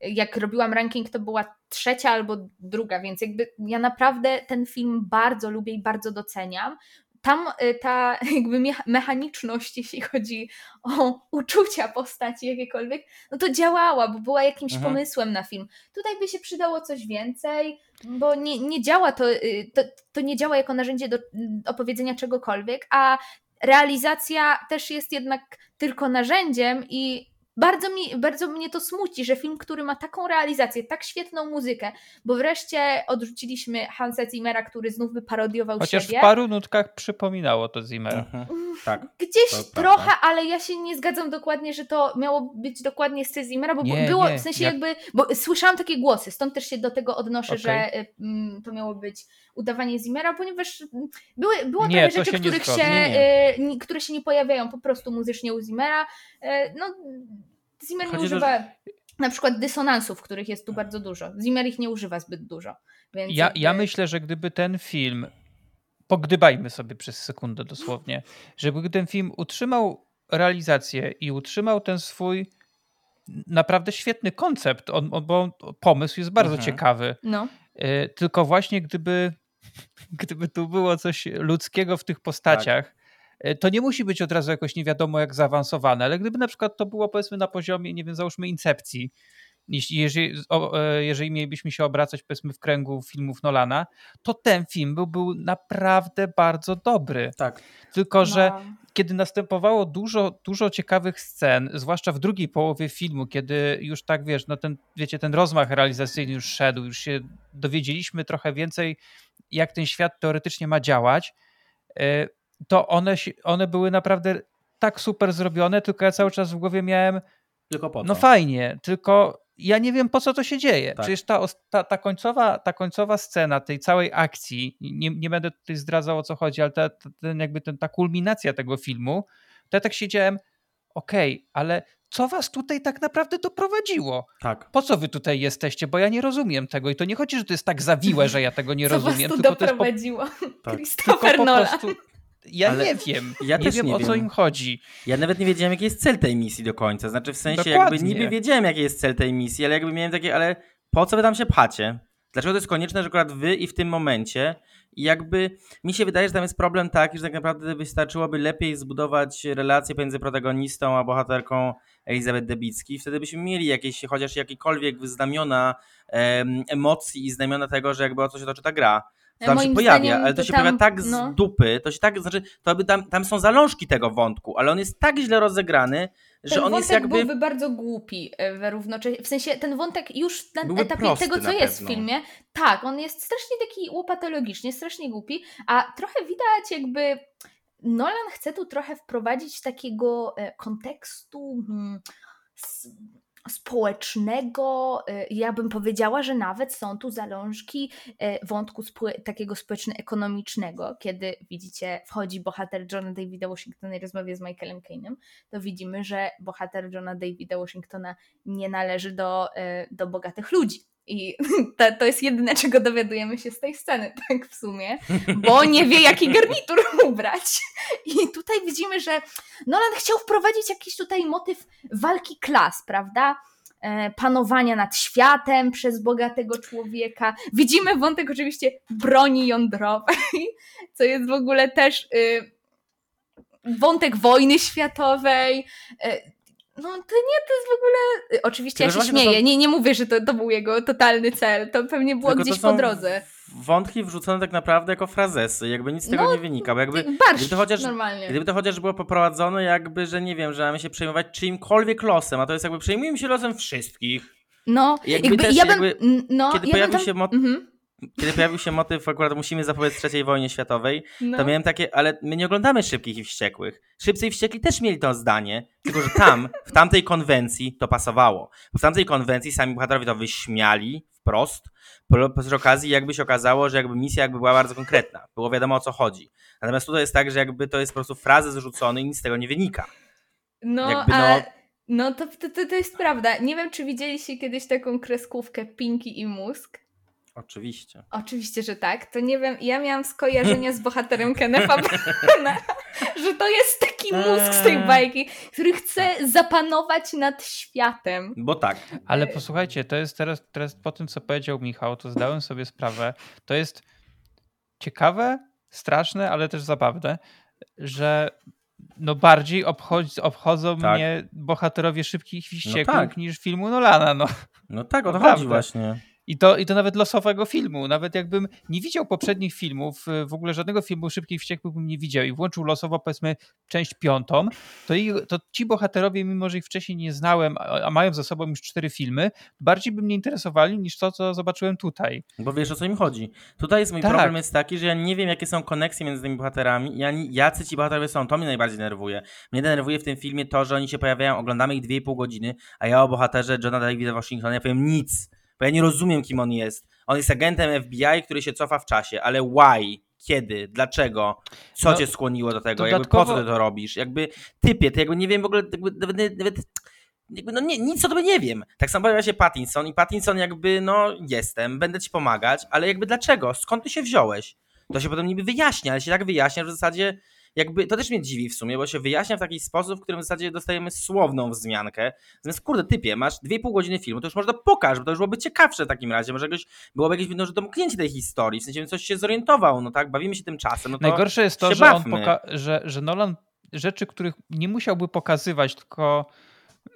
jak robiłam ranking, to była trzecia albo druga, więc jakby ja naprawdę ten film bardzo lubię i bardzo doceniam tam y, ta jakby mechaniczność, jeśli chodzi o uczucia postaci jakiekolwiek, no to działała, bo była jakimś mhm. pomysłem na film. Tutaj by się przydało coś więcej, bo nie, nie działa to, y, to, to nie działa jako narzędzie do opowiedzenia czegokolwiek, a realizacja też jest jednak tylko narzędziem i bardzo, mi, bardzo mnie to smuci, że film, który ma taką realizację, tak świetną muzykę, bo wreszcie odrzuciliśmy Hansa Zimmera, który znów by parodiował Chociaż siebie. w paru nutkach przypominało to Zimmera. Mhm. Tak, Gdzieś trochę, ale ja się nie zgadzam dokładnie, że to miało być dokładnie z Zimmera, bo nie, było, nie, w sensie jakby, bo słyszałam takie głosy, stąd też się do tego odnoszę, okay. że y, mm, to miało być udawanie Zimmera, ponieważ były, było nie, trochę rzeczy, których się, y, które się nie pojawiają po prostu muzycznie u Zimmera. Y, no Zimmer nie używa do... na przykład dysonansów, których jest tu bardzo dużo. Zimmer ich nie używa zbyt dużo. Więc ja, jakby... ja myślę, że gdyby ten film, pogdybajmy sobie przez sekundę dosłownie, żeby ten film utrzymał realizację i utrzymał ten swój naprawdę świetny koncept, on, on, bo pomysł jest bardzo mhm. ciekawy. No. Y, tylko właśnie gdyby, gdyby tu było coś ludzkiego w tych postaciach, tak to nie musi być od razu jakoś nie wiadomo jak zaawansowane, ale gdyby na przykład to było powiedzmy na poziomie, nie wiem, załóżmy incepcji, jeśli, jeżeli, e, jeżeli mielibyśmy się obracać powiedzmy w kręgu filmów Nolana, to ten film był, był naprawdę bardzo dobry. Tak. Tylko, no. że kiedy następowało dużo, dużo ciekawych scen, zwłaszcza w drugiej połowie filmu, kiedy już tak wiesz, no ten, wiecie, ten rozmach realizacyjny już szedł, już się dowiedzieliśmy trochę więcej, jak ten świat teoretycznie ma działać, e, to one, one były naprawdę tak super zrobione, tylko ja cały czas w głowie miałem tylko po no fajnie, tylko ja nie wiem po co to się dzieje. Tak. Przecież ta, ta, ta, końcowa, ta końcowa scena tej całej akcji, nie, nie będę tutaj zdradzał o co chodzi, ale ta, ta, ten, jakby ten, ta kulminacja tego filmu, to ja tak siedziałem, okej, okay, ale co was tutaj tak naprawdę doprowadziło? Tak. Po co wy tutaj jesteście? Bo ja nie rozumiem tego i to nie chodzi, że to jest tak zawiłe, że ja tego nie co rozumiem. Was tu tylko doprowadziło? To jest po... Tak. Christopher Nolan. Po prostu ja Ale nie wiem. Ja nie wiem, nie o wiem. co im chodzi. Ja nawet nie wiedziałem, jaki jest cel tej misji do końca. Znaczy, w sensie, Dokładnie. jakby niby wiedziałem, jaki jest cel tej misji, ale jakby miałem takie, ale po co wy tam się pchacie? Dlaczego to jest konieczne, że akurat wy i w tym momencie? I jakby mi się wydaje, że tam jest problem taki, że tak naprawdę wystarczyłoby lepiej zbudować relację pomiędzy protagonistą a bohaterką Elizabeth Debicki. Wtedy byśmy mieli jakieś, chociaż jakiekolwiek znamiona em, emocji i znamiona tego, że jakby o co się toczy ta gra tam się pojawia, ale to, to się tam, pojawia tak z no. dupy, to się tak, znaczy, to by tam, tam są zalążki tego wątku, ale on jest tak źle rozegrany, że ten on jest jakby... byłby bardzo głupi e, równocześnie, w sensie ten wątek już na byłby etapie tego, co jest pewno. w filmie, tak, on jest strasznie taki łopatologiczny, strasznie głupi, a trochę widać jakby Nolan chce tu trochę wprowadzić takiego e, kontekstu hmm, społecznego, y, ja bym powiedziała, że nawet są tu zalążki y, wątku takiego społeczno-ekonomicznego, kiedy widzicie, wchodzi bohater Johna Davida Washingtona i rozmawia z Michaelem Kane'em, to widzimy, że bohater Johna Davida Washingtona nie należy do, y, do bogatych ludzi. I to, to jest jedyne, czego dowiadujemy się z tej sceny, tak w sumie, bo nie wie, jaki garnitur ubrać. I tutaj widzimy, że Nolan chciał wprowadzić jakiś tutaj motyw walki klas, prawda? E, panowania nad światem przez bogatego człowieka. Widzimy wątek oczywiście broni jądrowej, co jest w ogóle też y, wątek wojny światowej. Y, no to nie, to jest w ogóle. Oczywiście Tylko ja się śmieję, są... nie, nie mówię, że to, to był jego totalny cel. To pewnie było Tylko gdzieś są... po drodze wątki wrzucone tak naprawdę jako frazesy, jakby nic z tego No, nie wynika, bo jakby Barszcz gdyby to chociaż, normalnie. gdyby to chociaż było poprowadzone jakby, że nie wiem, że mamy się przejmować czyimkolwiek losem, a to jest jakby przejmujemy się losem wszystkich. No, Jakby jakby, też ja bym, jakby, no, kiedy ja pojawił tam, się mot- Mhm, Kiedy pojawił się motyw, akurat musimy zapobiec III wojnie światowej, no. to miałem takie, ale my nie oglądamy Szybkich i Wściekłych. Szybcy i Wściekli też mieli to zdanie, tylko że tam, w tamtej konwencji to pasowało. W tamtej konwencji sami bohaterowie to wyśmiali wprost, po- przy okazji jakby się okazało, że jakby misja jakby była bardzo konkretna. Było wiadomo o co chodzi. Natomiast tutaj jest tak, że jakby to jest po prostu frazy zrzucone i nic z tego nie wynika. No, Jakby no- no to, to, to, to jest prawda. Nie wiem, czy widzieliście kiedyś taką kreskówkę Pinki i Mózg. Oczywiście. Oczywiście, że tak. To nie wiem, ja miałam skojarzenia z bohaterem Branagha, że to jest taki mózg z tej bajki, który chce zapanować nad światem. Bo tak. Ale posłuchajcie, to jest teraz, teraz po tym, co powiedział Michał, to zdałem sobie sprawę. To jest ciekawe, straszne, ale też zabawne, że no bardziej obchodzi, obchodzą Tak. mnie bohaterowie szybkich i wściekłych tak. niż filmu Nolana. No. No tak, o to chodzi właśnie. I to, I to nawet losowego filmu. Nawet jakbym nie widział poprzednich filmów, y, w ogóle żadnego filmu Szybkich i Wściekłych bym nie widział i włączył losowo powiedzmy część piątą, to, i, to ci bohaterowie, mimo że ich wcześniej nie znałem, a, a mają za sobą już cztery filmy, bardziej by mnie interesowali niż to, co zobaczyłem tutaj. Bo wiesz o co mi chodzi. Tutaj jest mój Tak. problem jest taki, że ja nie wiem jakie są koneksje między tymi bohaterami i ani jacy ci bohaterowie są. To mnie najbardziej denerwuje. Mnie denerwuje w tym filmie to, że oni się pojawiają, oglądamy ich 2,5 godziny, a ja o bohaterze Johna Davida Washingtona ja powiem nic. Bo ja nie rozumiem kim on jest. On jest agentem FBI, który się cofa w czasie, ale why? Kiedy? Dlaczego? Co No, cię skłoniło do tego? Jakby dodatkowo- po co ty to robisz? Jakby typie, to jakby nie wiem w ogóle, jakby nawet, nawet jakby no nie, nic o tobie nie wiem. Tak samo pojawia się Pattinson i Pattinson jakby, no jestem, będę ci pomagać, ale jakby dlaczego? Skąd ty się wziąłeś? To się potem niby wyjaśnia, ale się tak wyjaśnia, że w zasadzie jakby, to też mnie dziwi w sumie, bo się wyjaśnia w taki sposób, w którym w zasadzie dostajemy słowną wzmiankę. Zamiast, kurde, typie, masz 2,5 godziny filmu, to już można pokaż, bo to już byłoby ciekawsze w takim razie, może jakoś, byłoby jakieś no, że domknięcie tej historii, w sensie coś się zorientował, no tak, bawimy się tym czasem, no to Najgorsze jest to, że, on że, że Nolan rzeczy, których nie musiałby pokazywać, tylko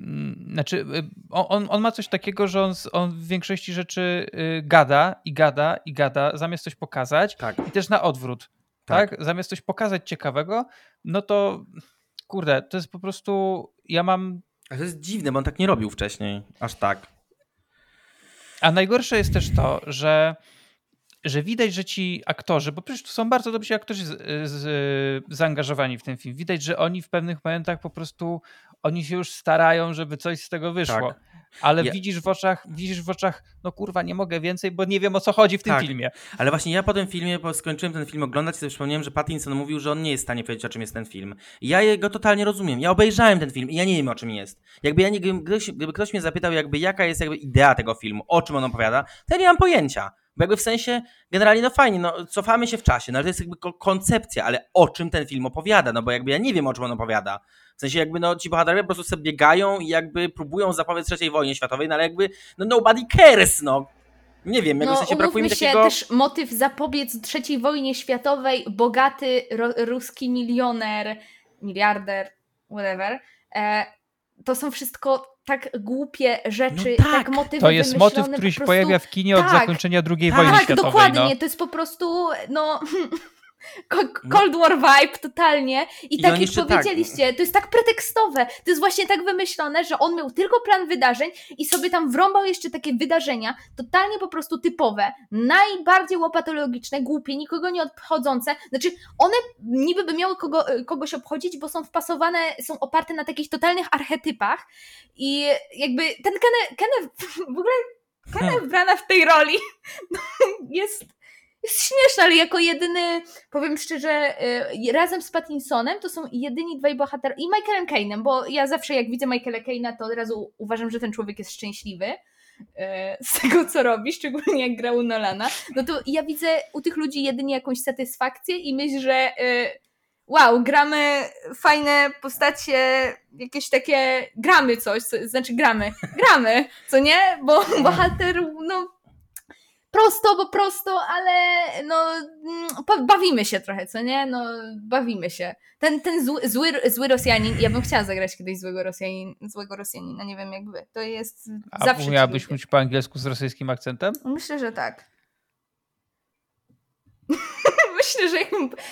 mm, znaczy y, on, on ma coś takiego, że on, on w większości rzeczy y, gada i gada i gada, zamiast coś pokazać tak. i też na odwrót, Tak. tak? Zamiast coś pokazać ciekawego, no to kurde, to jest po prostu, ja mam A to jest dziwne, bo on tak nie robił wcześniej, aż tak. A najgorsze jest też to, że, że widać, że ci aktorzy, bo przecież to są bardzo dobrzy aktorzy z, z, zaangażowani w ten film. Widać, że oni w pewnych momentach po prostu oni się już starają, żeby coś z tego wyszło. Tak. Ale Ja- widzisz w oczach, widzisz w oczach, no kurwa, nie mogę więcej, bo nie wiem o co chodzi w tym Tak. filmie. Ale właśnie ja po tym filmie, bo skończyłem ten film oglądać i sobie przypomniałem, że Pattinson mówił, że on nie jest w stanie powiedzieć, o czym jest ten film. Ja jego totalnie rozumiem. Ja obejrzałem ten film i ja nie wiem, o czym jest. Jakby ja nie, gdyby, ktoś, gdyby ktoś mnie zapytał, jakby jaka jest jakby idea tego filmu, o czym on opowiada, to ja nie mam pojęcia. Bo jakby w sensie, generalnie no fajnie, no cofamy się w czasie, no ale to jest jakby ko- koncepcja, ale o czym ten film opowiada, no bo jakby ja nie wiem, o czym on opowiada. W sensie jakby no ci bohaterowie po prostu sobie biegają i jakby próbują zapobiec III wojnie światowej, no ale jakby no nobody cares, no. Nie wiem, jakby w No, sensie brakuje mi umówmy się, takiego... też motyw zapobiec III wojnie światowej, bogaty ro, ruski milioner, miliarder, whatever, e, to są wszystko tak głupie rzeczy, No tak. tak motywy To jest motyw, który się prostu... pojawia w kinie od tak, zakończenia II tak, wojny Tak, światowej. dokładnie, No. to jest po prostu, no... Co- Cold War vibe totalnie i, I tak jak tak- powiedzieliście, to jest tak pretekstowe, to jest właśnie tak wymyślone, że on miał tylko plan wydarzeń i sobie tam wrąbał jeszcze takie wydarzenia, totalnie po prostu typowe, najbardziej łopatologiczne, głupie, nikogo nie obchodzące, znaczy one niby by miały kogo, kogoś obchodzić, bo są wpasowane, są oparte na takich totalnych archetypach i jakby ten Kenneth, Kenneth w ogóle Kenneth Branagh w tej roli jest jest śmieszne, ale jako jedyny, powiem szczerze, y, razem z Pattinsonem to są jedyni dwaj bohaterowie i Michaelem Kane'em, bo ja zawsze jak widzę Michaela Kane'a, to od razu uważam, że ten człowiek jest szczęśliwy y, z tego, co robi, szczególnie jak grał u Nolana, no to ja widzę u tych ludzi jedynie jakąś satysfakcję i myśl, że y, wow, gramy fajne postacie, jakieś takie, gramy coś, co, znaczy gramy, gramy, co nie? Bo bohater, no prosto, bo prosto, ale no mm, bawimy się trochę, co nie? No bawimy się. Ten, ten zły, zły, zły Rosjanin, ja bym chciała zagrać kiedyś złego Rosjanin, złego Rosjanina, nie wiem jak wy. To jest A zawsze ci umiałabyś mówić po angielsku z rosyjskim akcentem? Myślę, że tak. myślę, że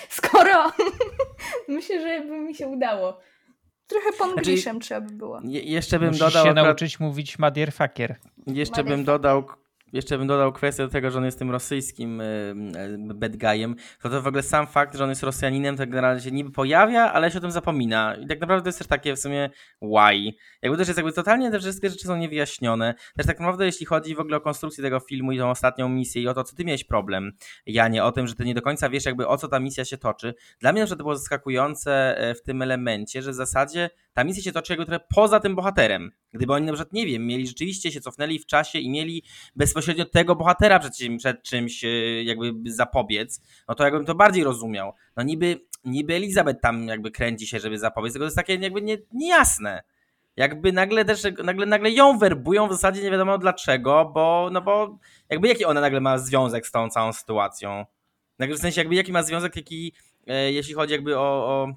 skoro myślę, że by mi się udało. Trochę pongliszem znaczy, trzeba by było. Je, jeszcze bym Musisz dodał. się akurat... nauczyć mówić Madierfakier. Jeszcze bym dodał jeszcze bym dodał kwestię do tego, że on jest tym rosyjskim y, y, bad guyem, to to w ogóle sam fakt, że on jest Rosjaninem, to generalnie się niby pojawia, ale się o tym zapomina. I tak naprawdę to jest też takie w sumie why. Jakby też jest jakby totalnie te wszystkie rzeczy są niewyjaśnione. Też tak naprawdę jeśli chodzi w ogóle o konstrukcję tego filmu i tą ostatnią misję i o to, co ty miałeś problem, Janie, o tym, że ty nie do końca wiesz jakby o co ta misja się toczy. Dla mnie że to było zaskakujące e, w tym elemencie, że w zasadzie ta misja się toczy jakby trochę poza tym bohaterem. Gdyby oni na przykład, nie wiem, mieli rzeczywiście się cofnęli w czasie i mieli bezpośrednio tego bohatera przed, przed czymś e, jakby zapobiec, no to jakbym to bardziej rozumiał. No niby, niby Elizabeth tam jakby kręci się, żeby zapobiec, tylko to jest takie jakby nie, niejasne. Jakby nagle też, nagle, nagle ją werbują w zasadzie nie wiadomo dlaczego, bo, no bo jakby jaki ona nagle ma związek z tą całą sytuacją? W sensie jakby jaki ma związek, jaki, e, jeśli chodzi jakby o, o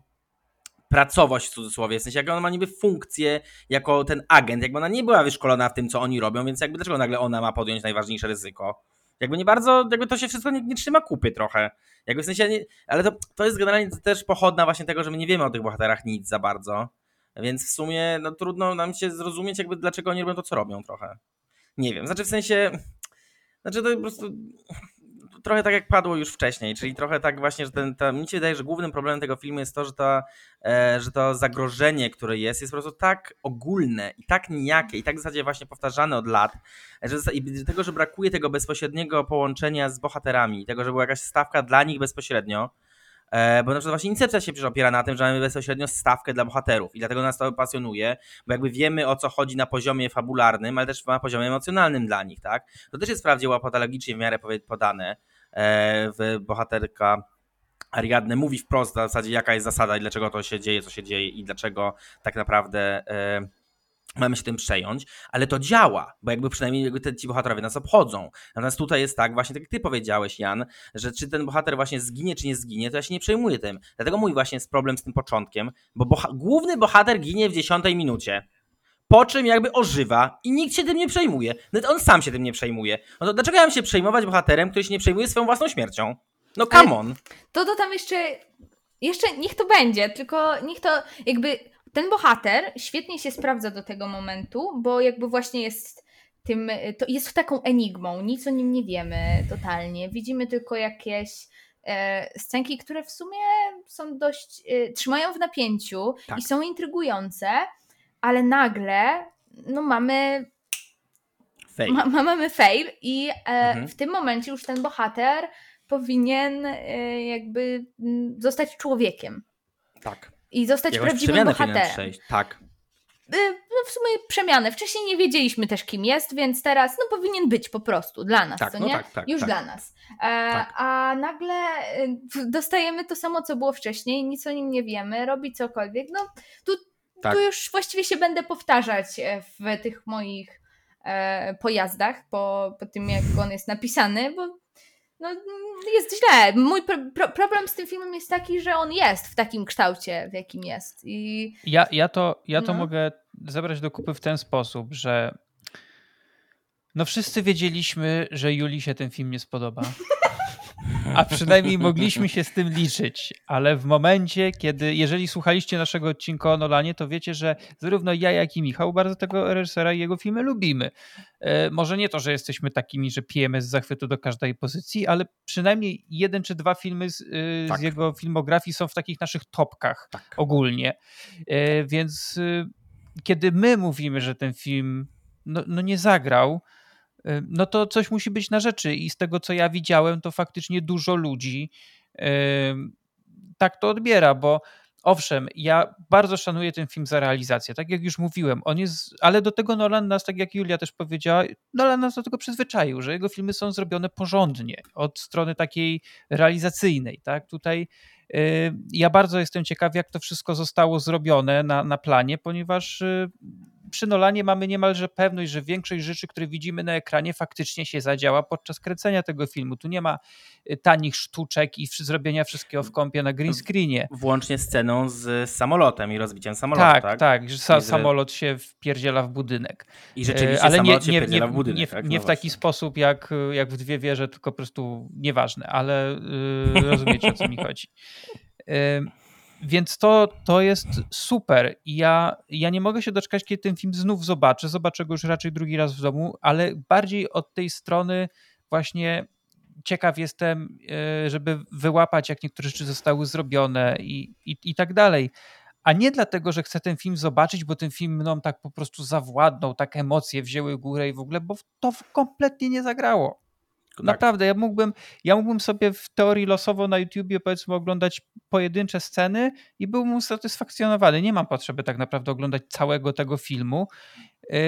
pracować w cudzysłowie, w sensie jak ona ma niby funkcję jako ten agent, jakby ona nie była wyszkolona w tym, co oni robią, więc jakby dlaczego nagle ona ma podjąć najważniejsze ryzyko? Jakby nie bardzo, jakby to się wszystko nie, nie trzyma kupy trochę. Jakby w sensie, nie, ale to, to jest generalnie też pochodna właśnie tego, że my nie wiemy o tych bohaterach nic za bardzo. Więc w sumie no, trudno nam się zrozumieć, jakby dlaczego oni robią to, co robią trochę. Nie wiem, znaczy w sensie, znaczy to po prostu trochę tak jak padło już wcześniej, czyli trochę tak właśnie, że ten, ta, mi się wydaje, że głównym problemem tego filmu jest to, że, to, e, że to zagrożenie, które jest, jest po prostu tak ogólne i tak nijakie i tak w zasadzie właśnie powtarzane od lat, że i tego, że brakuje tego bezpośredniego połączenia z bohaterami, tego, że była jakaś stawka dla nich bezpośrednio, bo na przykład właśnie Incepcja się przecież opiera na tym, że mamy bezpośrednio stawkę dla bohaterów i dlatego nas to pasjonuje, bo jakby wiemy o co chodzi na poziomie fabularnym, ale też na poziomie emocjonalnym dla nich, tak? To też jest wprawdzie łapatologicznie w miarę podane, E, w bohaterka Ariadne mówi wprost w zasadzie jaka jest zasada i dlaczego to się dzieje, co się dzieje i dlaczego tak naprawdę e, mamy się tym przejąć, ale to działa, bo jakby przynajmniej jakby te, ci bohaterowie nas obchodzą. Natomiast tutaj jest tak, właśnie tak jak ty powiedziałeś, Jan, że czy ten bohater właśnie zginie, czy nie zginie, to ja się nie przejmuję tym. Dlatego mój właśnie jest problem z tym początkiem, bo boha główny bohater ginie w dziesiątej minucie po czym jakby ożywa i nikt się tym nie przejmuje. Nawet on sam się tym nie przejmuje. No to dlaczego ja mam się przejmować bohaterem, który się nie przejmuje swoją własną śmiercią? No come on. To to tam jeszcze, jeszcze niech to będzie, tylko niech to jakby ten bohater świetnie się sprawdza do tego momentu, bo jakby właśnie jest tym, to jest taką enigmą, nic o nim nie wiemy totalnie. Widzimy tylko jakieś e, scenki, które w sumie są dość, e, trzymają w napięciu tak. i są intrygujące, ale nagle no mamy fail. Ma, mamy fail i e, mhm. w tym momencie już ten bohater powinien e, jakby mm, zostać człowiekiem. Tak. I zostać Jakąś prawdziwym bohaterem. Tak. E, no w sumie przemianę. Wcześniej nie wiedzieliśmy też, kim jest, więc teraz no, powinien być po prostu dla nas, tak, co no nie? Tak, tak, Już tak. dla nas. E, tak. A nagle e, dostajemy to samo, co było wcześniej, nic o nim nie wiemy, robi cokolwiek. No tu tak. tu już właściwie się będę powtarzać e, w tych moich e, pojazdach po, po tym, jak on jest napisany, bo no, jest źle. Mój pro, problem z tym filmem jest taki, że on jest w takim kształcie, w jakim jest. I... Ja, ja to, ja to no. mogę zabrać do kupy w ten sposób, że no wszyscy wiedzieliśmy, że Juli się ten film nie spodoba. a przynajmniej mogliśmy się z tym liczyć. Ale w momencie, kiedy, jeżeli słuchaliście naszego odcinka o Nolanie, to wiecie, że zarówno ja, jak i Michał bardzo tego reżysera i jego filmy lubimy. E, może nie to, że jesteśmy takimi, że pijemy z zachwytu do każdej pozycji, ale przynajmniej jeden czy dwa filmy z, e, tak. z jego filmografii są w takich naszych topkach tak. ogólnie. E, więc kiedy my mówimy, że ten film no, no nie zagrał, no to coś musi być na rzeczy. I z tego, co ja widziałem, to faktycznie dużo ludzi tak to odbiera, bo owszem, ja bardzo szanuję ten film za realizację, tak jak już mówiłem, on jest, ale do tego Nolan nas, tak jak Julia też powiedziała, Nolan nas do tego przyzwyczaił, że jego filmy są zrobione porządnie, od strony takiej realizacyjnej, tak, tutaj ja bardzo jestem ciekaw, jak to wszystko zostało zrobione na, na planie, ponieważ przy Nolanie mamy niemalże pewność, że większość rzeczy, które widzimy na ekranie faktycznie się zadziała podczas kręcenia tego filmu. Tu nie ma y, tanich sztuczek i zrobienia wszystkiego w kąpie na green screenie. Włącznie sceną z samolotem i rozbiciem samolotu, tak? Tak, tak, że sa samolot się wpierdziela w budynek. I rzeczywiście Ale nie, nie, nie, w budynek. Nie, tak? nie no w taki sposób jak, jak w dwie wieże, tylko po prostu nieważne, ale yy, rozumiecie o co mi chodzi. Yy, więc to, to jest super. Ja, ja nie mogę się doczekać, kiedy ten film znów zobaczę. Zobaczę go już raczej drugi raz w domu, ale bardziej od tej strony właśnie ciekaw jestem, e, żeby wyłapać, jak niektóre rzeczy zostały zrobione i, i, i tak dalej. A nie dlatego, że chcę ten film zobaczyć, bo ten film mną tak po prostu zawładnął, tak emocje wzięły górę i w ogóle, bo to kompletnie nie zagrało. Tak. Naprawdę, ja mógłbym, ja mógłbym sobie w teorii losowo na YouTubie powiedzmy oglądać pojedyncze sceny i byłbym usatysfakcjonowany. Nie mam potrzeby tak naprawdę oglądać całego tego filmu, yy,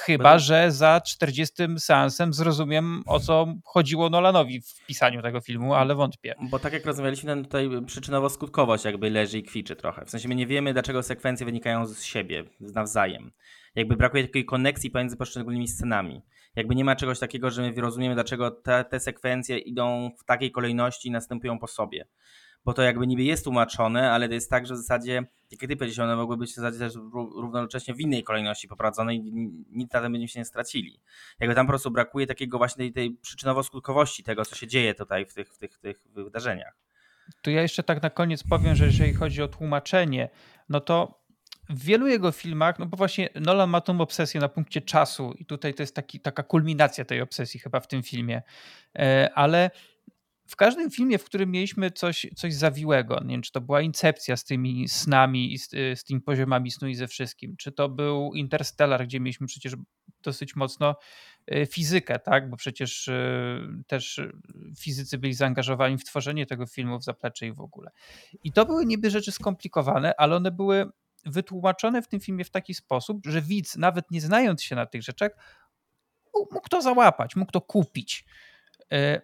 chyba, że za 40 seansem zrozumiem o co chodziło Nolanowi w pisaniu tego filmu, ale wątpię. Bo tak jak rozmawialiśmy, tutaj przyczynowo-skutkowość jakby leży i kwiczy trochę. W sensie my nie wiemy, dlaczego sekwencje wynikają z siebie, nawzajem. Jakby brakuje takiej konekcji pomiędzy poszczególnymi scenami jakby nie ma czegoś takiego, że my rozumiemy, dlaczego te, te sekwencje idą w takiej kolejności i następują po sobie. Bo to jakby niby jest tłumaczone, ale to jest tak, że w zasadzie, jak ty powiedziałeś, one mogły być w zasadzie też równocześnie w innej kolejności poprowadzone i nic na tym będziemy się nie stracili. Jakby tam po prostu brakuje takiego właśnie tej, tej przyczynowo-skutkowości tego, co się dzieje tutaj w tych, w tych, w tych wydarzeniach. Tu ja jeszcze tak na koniec powiem, że jeżeli chodzi o tłumaczenie, no to w wielu jego filmach, no bo właśnie Nolan ma tą obsesję na punkcie czasu i tutaj to jest taki, taka kulminacja tej obsesji chyba w tym filmie, e, ale w każdym filmie, w którym mieliśmy coś, coś zawiłego, nie wiem, czy to była Incepcja z tymi snami i z, z tymi poziomami snu i ze wszystkim, czy to był Interstellar, gdzie mieliśmy przecież dosyć mocno e, fizykę, tak, bo przecież e, też fizycy byli zaangażowani w tworzenie tego filmu w zaplecze i w ogóle. I to były niby rzeczy skomplikowane, ale one były wytłumaczone w tym filmie w taki sposób, że widz, nawet nie znając się na tych rzeczach, mógł to załapać, mógł to kupić. E,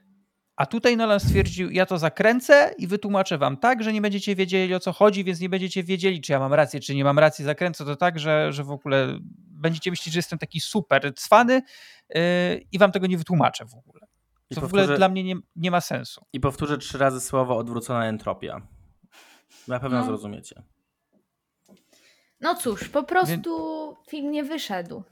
a tutaj Nolan stwierdził, ja to zakręcę i wytłumaczę wam tak, że nie będziecie wiedzieli o co chodzi, więc nie będziecie wiedzieli, czy ja mam rację, czy nie mam racji. Zakręcę to tak, że, że w ogóle będziecie myśleć, że jestem taki super cwany yy, i wam tego nie wytłumaczę w ogóle. To w ogóle dla mnie nie, nie ma sensu. I powtórzę trzy razy słowo odwrócona entropia. Na pewno no. zrozumiecie. No cóż, po prostu Więc... film nie wyszedł.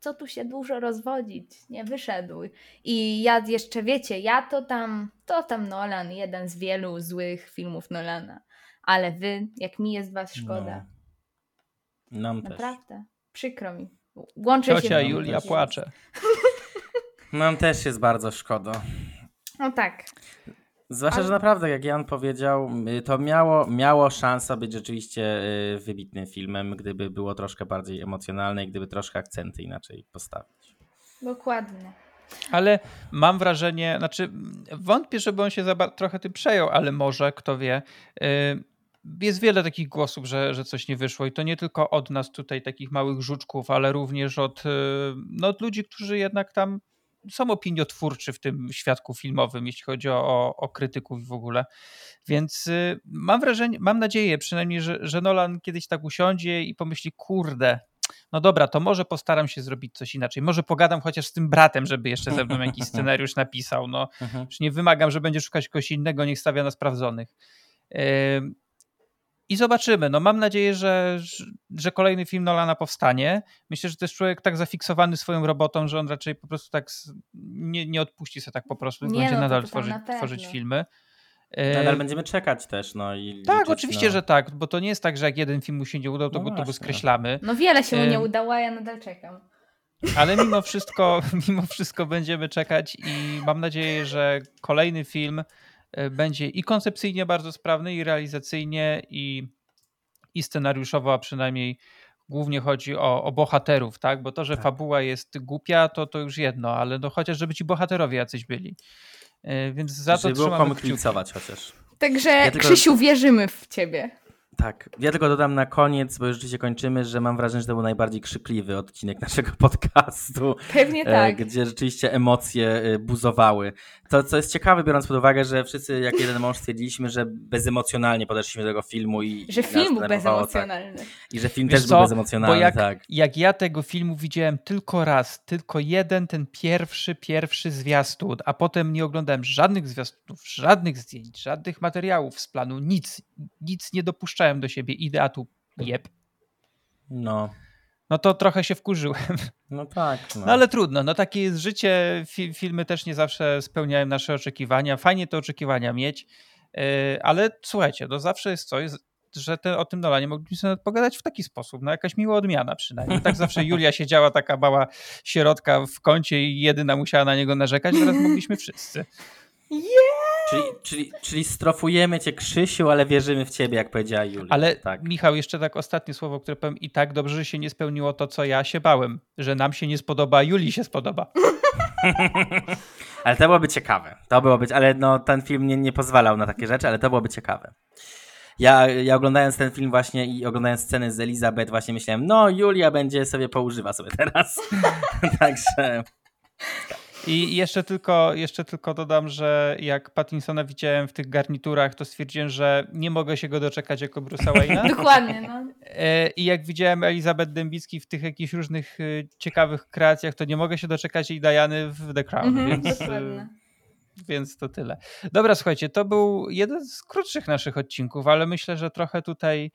Co tu się dużo rozwodzić? Nie wyszedł. I ja jeszcze wiecie, ja to tam, to tam Nolan, jeden z wielu złych filmów Nolana. Ale wy, jak mi jest was szkoda. No. Nam Naprawdę. też. Przykro mi. Łączę Ciocia się Julia płacze. Nam też jest bardzo szkoda. No tak. Zwłaszcza, że naprawdę, jak Jan powiedział, y, to miało, miało szansę być rzeczywiście y, wybitnym filmem, gdyby było troszkę bardziej emocjonalne i gdyby troszkę akcenty inaczej postawić. Dokładnie. Ale mam wrażenie, znaczy wątpię, żeby on się za trochę tym przejął, ale może, kto wie. Y, jest wiele takich głosów, że, że coś nie wyszło i to nie tylko od nas tutaj, takich małych żuczków, ale również od, no, od ludzi, którzy jednak tam są opiniotwórczy w tym świadku filmowym, jeśli chodzi o, o krytyków w ogóle. Więc y, mam wrażenie, mam nadzieję przynajmniej, że, że Nolan kiedyś tak usiądzie i pomyśli, kurde, no dobra, to może postaram się zrobić coś inaczej. Może pogadam chociaż z tym bratem, żeby jeszcze ze mną jakiś scenariusz napisał. No, mhm. już nie wymagam, że będzie szukać kogoś innego, niech stawia na sprawdzonych. I zobaczymy. No mam nadzieję, że, że kolejny film Nolana powstanie. Myślę, że to jest człowiek tak zafiksowany swoją robotą, że on raczej po prostu tak nie, nie odpuści się tak po prostu, nie, będzie no, nadal tworzyć, na tworzyć filmy. Nadal będziemy czekać też. No, i tak, liczyć, oczywiście, no. że tak, bo to nie jest tak, że jak jeden film mu się nie udał, to, no go, to go skreślamy. No wiele się mu nie udało, a ja nadal czekam. Ale mimo wszystko, mimo wszystko będziemy czekać i mam nadzieję, że kolejny film E, będzie i koncepcyjnie bardzo sprawny, i realizacyjnie, i, i scenariuszowo, a przynajmniej głównie chodzi o, o bohaterów, tak? Bo to, że tak. fabuła jest głupia, to, to już jedno, ale no chociaż żeby ci bohaterowie jacyś byli. E, więc za żeby to trzymamy kciuki. chociaż. Także ja tylko... Krzysiu, wierzymy w ciebie. Tak. Ja tylko dodam na koniec, bo już rzeczywiście kończymy, że mam wrażenie, że to był najbardziej krzykliwy odcinek naszego podcastu. Pewnie tak. Gdzie rzeczywiście emocje e, buzowały. To, co jest ciekawe, biorąc pod uwagę, że wszyscy jak jeden mąż stwierdziliśmy, że bezemocjonalnie podeszliśmy do tego filmu i. Że i film był tak. bezemocjonalny. I że film Wiesz też co? był bezemocjonalny, Bo jak, tak. jak ja tego filmu widziałem tylko raz, tylko jeden, ten pierwszy, pierwszy zwiastun, a potem nie oglądałem żadnych zwiastunów, żadnych zdjęć, żadnych materiałów z planu, nic, nic nie dopuszczałem do siebie. Idę, a tu jeb. No. No to trochę się wkurzyłem. No tak. No. No ale trudno, no takie jest życie. Fi filmy też nie zawsze spełniają nasze oczekiwania. Fajnie te oczekiwania mieć, yy, ale słuchajcie, no zawsze jest coś, że te, o tym Nolanie moglibyśmy sobie pogadać w taki sposób, no jakaś miła odmiana przynajmniej. Tak zawsze Julia siedziała taka mała sierotka w kącie i jedyna musiała na niego narzekać, teraz mogliśmy wszyscy. Czyli, czyli, czyli strofujemy cię, Krzysiu, ale wierzymy w ciebie, jak powiedziała Julia. Ale tak. Michał, jeszcze tak ostatnie słowo, które powiem i tak dobrze, że się nie spełniło to, co ja się bałem, że nam się nie spodoba, a Julii się spodoba. ale to byłoby ciekawe. To byłoby, ale no, ten film nie, nie pozwalał na takie rzeczy, ale to byłoby ciekawe. Ja, ja oglądając ten film właśnie i oglądając sceny z Elizabeth właśnie myślałem, no Julia będzie sobie poużywa sobie teraz. Także... I jeszcze tylko, jeszcze tylko dodam, że jak Pattinsona widziałem w tych garniturach, to stwierdziłem, że nie mogę się go doczekać jako Bruce'a Wayne'a. Dokładnie, no. E, I jak widziałem Elizabeth Dębicki w tych jakichś różnych y, ciekawych kreacjach, to nie mogę się doczekać jej Diany w The Crown, Mhm, więc, y, dokładnie. więc to tyle. Dobra, słuchajcie, to był jeden z krótszych naszych odcinków, ale myślę, że trochę tutaj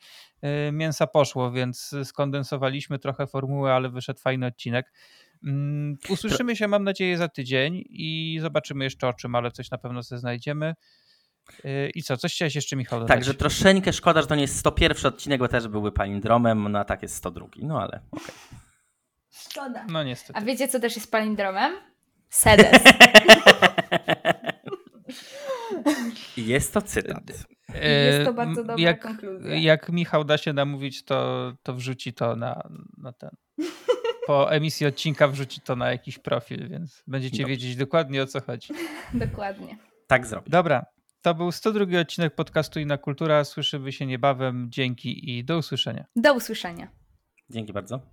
mięsa poszło, więc skondensowaliśmy trochę formułę, ale wyszedł fajny odcinek. Mm, Usłyszymy się, mam nadzieję, za tydzień i zobaczymy jeszcze o czym, ale coś na pewno sobie znajdziemy. Y, I co, coś chciałeś jeszcze, Michał, dodać? Tak, że troszeczkę szkoda, że to nie jest 101 odcinek, bo też byłby palindromem, no a tak jest 102. No ale okej. Szkoda. No niestety. A wiecie, co też jest palindromem? Sedes. Jest to cytat. Jest to E, bardzo dobra jak, konkluzja. Jak Michał da się namówić, to, to wrzuci to na, na ten. Po emisji odcinka wrzuci to na jakiś profil, więc będziecie Dobrze. wiedzieć dokładnie o co chodzi. Dokładnie. Tak zrobię. Dobra, to był 102 odcinek podcastu Inna Kultura. Słyszymy się niebawem. Dzięki i do usłyszenia. Do usłyszenia. Dzięki bardzo.